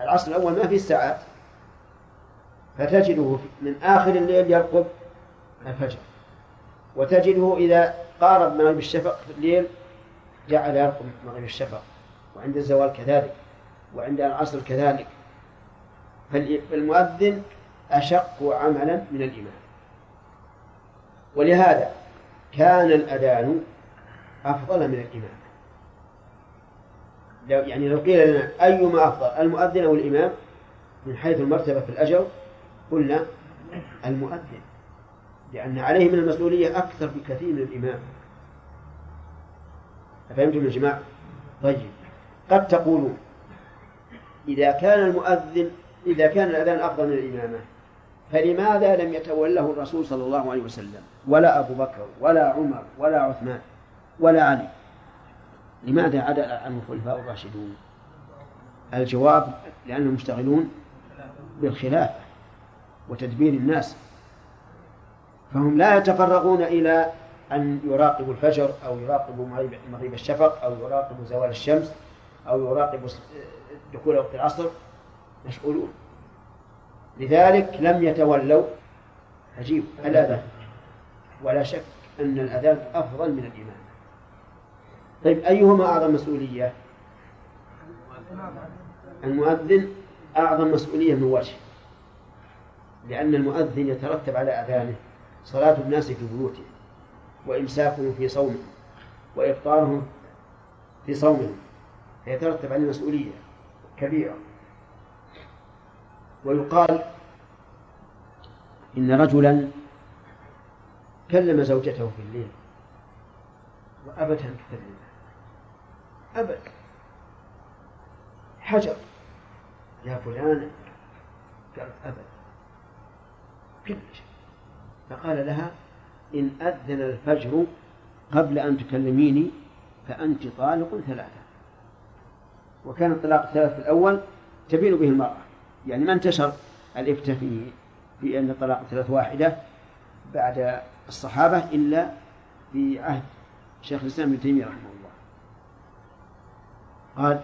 العصر الأول ما في ساعات فتجده من آخر الليل يرقب الفجر. وتجده إذا قارب مغرب الشفق في الليل جعل يرقب مغرب الشفق. وعند الزوال كذلك. وعند العصر كذلك. فالمؤذن أشق عملا من الإمام ولهذا كان الأذان أفضل من الإمام. لو يعني لو قيل لنا أيما أفضل المؤذن أو الإمام من حيث المرتبة في الأجر قلنا المؤذن لأن عليه من المسؤولية أكثر بكثير من الإمام. أفهمتم يا جماعة؟ طيب. قد تقولون إذا كان المؤذن إذا كان الأذان أفضل من الإمامة فلماذا لم يتوله الرسول صلى الله عليه وسلم؟ ولا أبو بكر ولا عمر ولا عثمان ولا علي. لماذا عدل عنه الخلفاء الراشدون؟ الجواب لأنهم مشتغلون بالخلافة وتدبير الناس. فهم لا يتفرغون إلى أن يراقبوا الفجر أو يراقبوا مغيب الشفق أو يراقبوا زوال الشمس أو يراقبوا دخول وقت العصر. مشغولون. لذلك لم يتولوا. عجيب. الأذان ولا شك أن الأذان أفضل من الإمام طيب أيهما أعظم مسؤولية؟ المؤذن أعظم مسؤولية من وجه لأن المؤذن يترتب على أذانه صلاة الناس في بيوتهم وإمساكهم في صومهم وإفطارهم في صومهم فيترتب عليه مسؤولية كبيرة. ويقال إن رجلا كلم زوجته في الليل. وأبت أن تكلمه. أبد حجر. يا فلان قالت أبد كل شيء فقال لها إن أذن الفجر قبل أن تكلميني فأنت طالق ثلاثة. وكان الطلاق الثلاث في الأول تبين به المرأة. يعني ما انتشر الإفتاء في في أن الطلاق الثلاث واحدة بعد الصحابة إلا في عهد شيخ الإسلام ابن تيمية رحمه الله. قال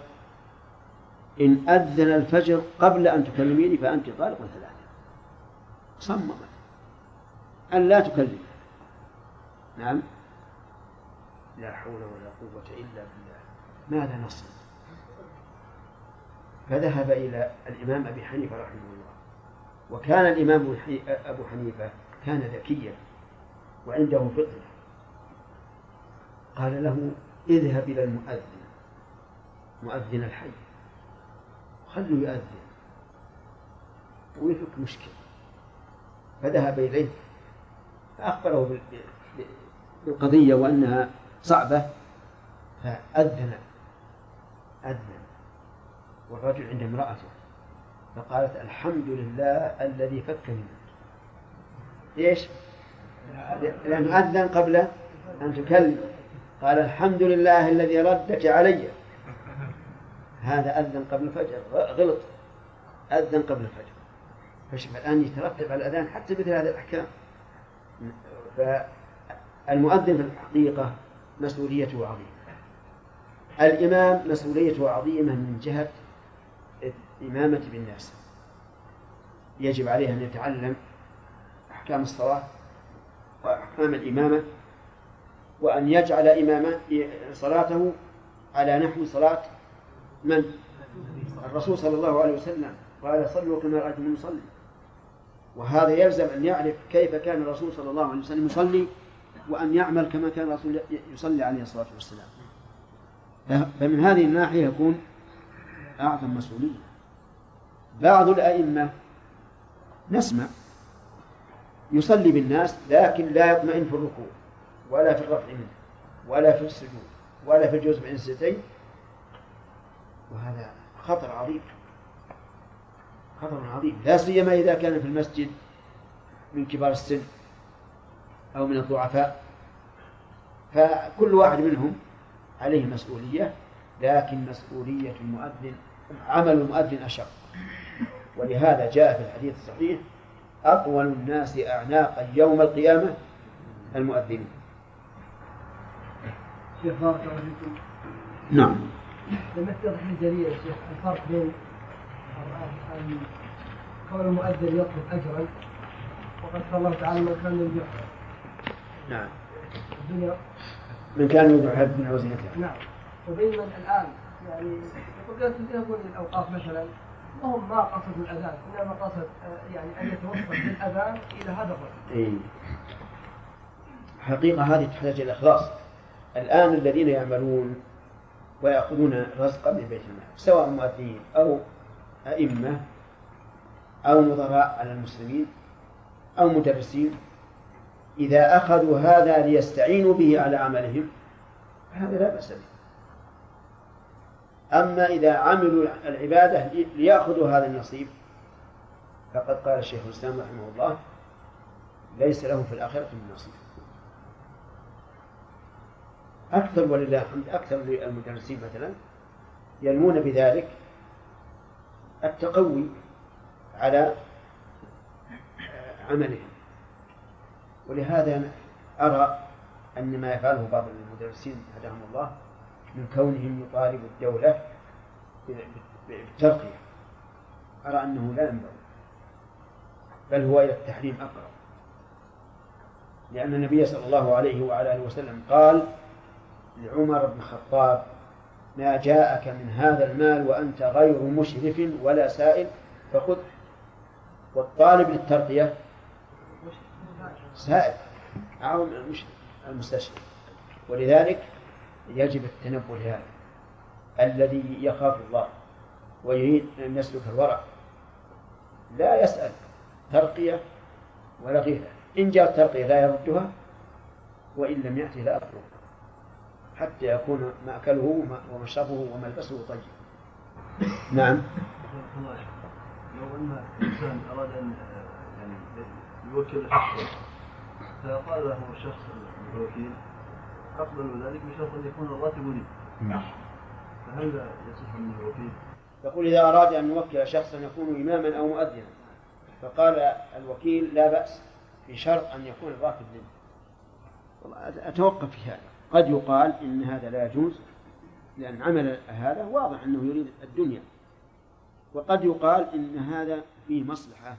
إن أذن الفجر قبل أن تكلميني فأنت طالق ثلاثة. صممت. أن لا تكلم. نعم. لا حول ولا قوة إلا بالله. ماذا نصنع فذهب إلى الإمام أبي حنيفة رحمه الله. وكان الإمام أبو حنيفة كان ذكيا. وعنده فطنة قال له اذهب إلى المؤذن. مؤذن الحي. خلوا يؤذن. ويفك مشكلة. فذهب إليه. فأخبره بالقضية وأنها صعبة. فأذن. أذن. والرجل عند امرأته. فقالت الحمد لله الذي فك منك إيش؟ لأنه أذن قبل أن تكلم. قال الحمد لله الذي ردك علي. هذا أذن قبل الفجر. غلط. أذن قبل الفجر. فشوف الآن يترتب على الأذان حتى مثل هذه الأحكام. فالمؤذن في الحقيقة مسؤوليته عظيمة. الإمام مسؤوليته عظيمة من جهة الإمامة بالناس. يجب عليه أن يتعلم أحكام الصلاة وأحكام الإمامة وأن يجعل إمامة صلاته على نحو صلاة من؟ الرسول صلى الله عليه وسلم قال صلوا كما رأيتم يصلي. وهذا يلزم أن يعرف كيف كان الرسول صلى الله عليه وسلم يصلي وأن يعمل كما كان الرسول يصلي عليه الصلاة والسلام. فمن هذه الناحية يكون أعظم مسؤولية. بعض الأئمة نسمع يصلي بالناس لكن لا يطمئن في الركوع ولا في الرفع منه ولا في السجود ولا في الجزء بين السجدين وهذا خطر عظيم خطر عظيم. لا سيما إذا كان في المسجد من كبار السن أو من الضعفاء. فكل واحد منهم عليه مسؤولية لكن مسؤولية المؤذن عمل المؤذن أشق. ولهذا جاء في الحديث الصحيح أطول الناس أعناقا يوم القيامة المؤذنين. شيخ بارك الله فيكم. نعم. لم يتضح لي دليل يا شيخ الفرق بين كون المؤذن يطلب أجرا وقد قال الله تعالى من كان يرجو نعم. الدنيا. من كان يريد الحياة الدنيا وزينتها. نعم. وبين من الآن يعني يقول يذهبون للأوقاف مثلا وهم ما قصدوا الأذان إنما قصد آه، يعني أن يتوصل بالأذان إلى هذا الرجل. إيه. حقيقة هذه تحتاج إلى إخلاص. الآن الذين يعملون ويأخذون رزقا من بيت المال سواء مؤذنين أو أئمة أو نظراء على المسلمين أو مدرسين إذا أخذوا هذا ليستعينوا به على عملهم فهذا لا بأس به. أما إذا عملوا العبادة ليأخذوا هذا النصيب فقد قال الشيخ الإسلام رحمه الله ليس له في الآخرة من نصيب. أكثر ولله الحمد أكثر للمدرسين مثلا ينمون بذلك التقوي على عملهم. ولهذا أرى أن ما يفعله بعض المدرسين هداهم الله من كونهم يطالب الدولة بالترقية. أرى أنه لا ينبغي بل هو إلى التحريم أقرب. لأن النبي صلى الله عليه وعلى آله وسلم قال لعمر بن الخطاب ما جاءك من هذا المال وأنت غير مشرف ولا سائل فخذ. والطالب للترقية سائل أو المستشفى. ولذلك يجب التنبه لهذا الذي يخاف الله ويريد أن يسلك الورع. لا يسأل ترقية ولا غيرها. إن جاءت ترقية لا يردها وإن لم يأتي لا أقرب حتى يكون مأكله ومشربه وملبسه طيب. نعم. لو أن الإنسان أراد أن يعني يوكل شخصا فقال له الشخص الوكيل أقبل ذلك بشرط أن يكون الراتب لي. نعم. فهل يصح منه الوكيل؟ يقول إذا أراد أن يوكل شخصا يكون إماما أو مؤذنا. فقال الوكيل لا بأس بشرط أن يكون الراتب لي. والله أتوقف في هذا. قد يقال إن هذا لا يجوز لأن عمل هذا واضح أنه يريد الدنيا. وقد يقال إن هذا فيه مصلحة.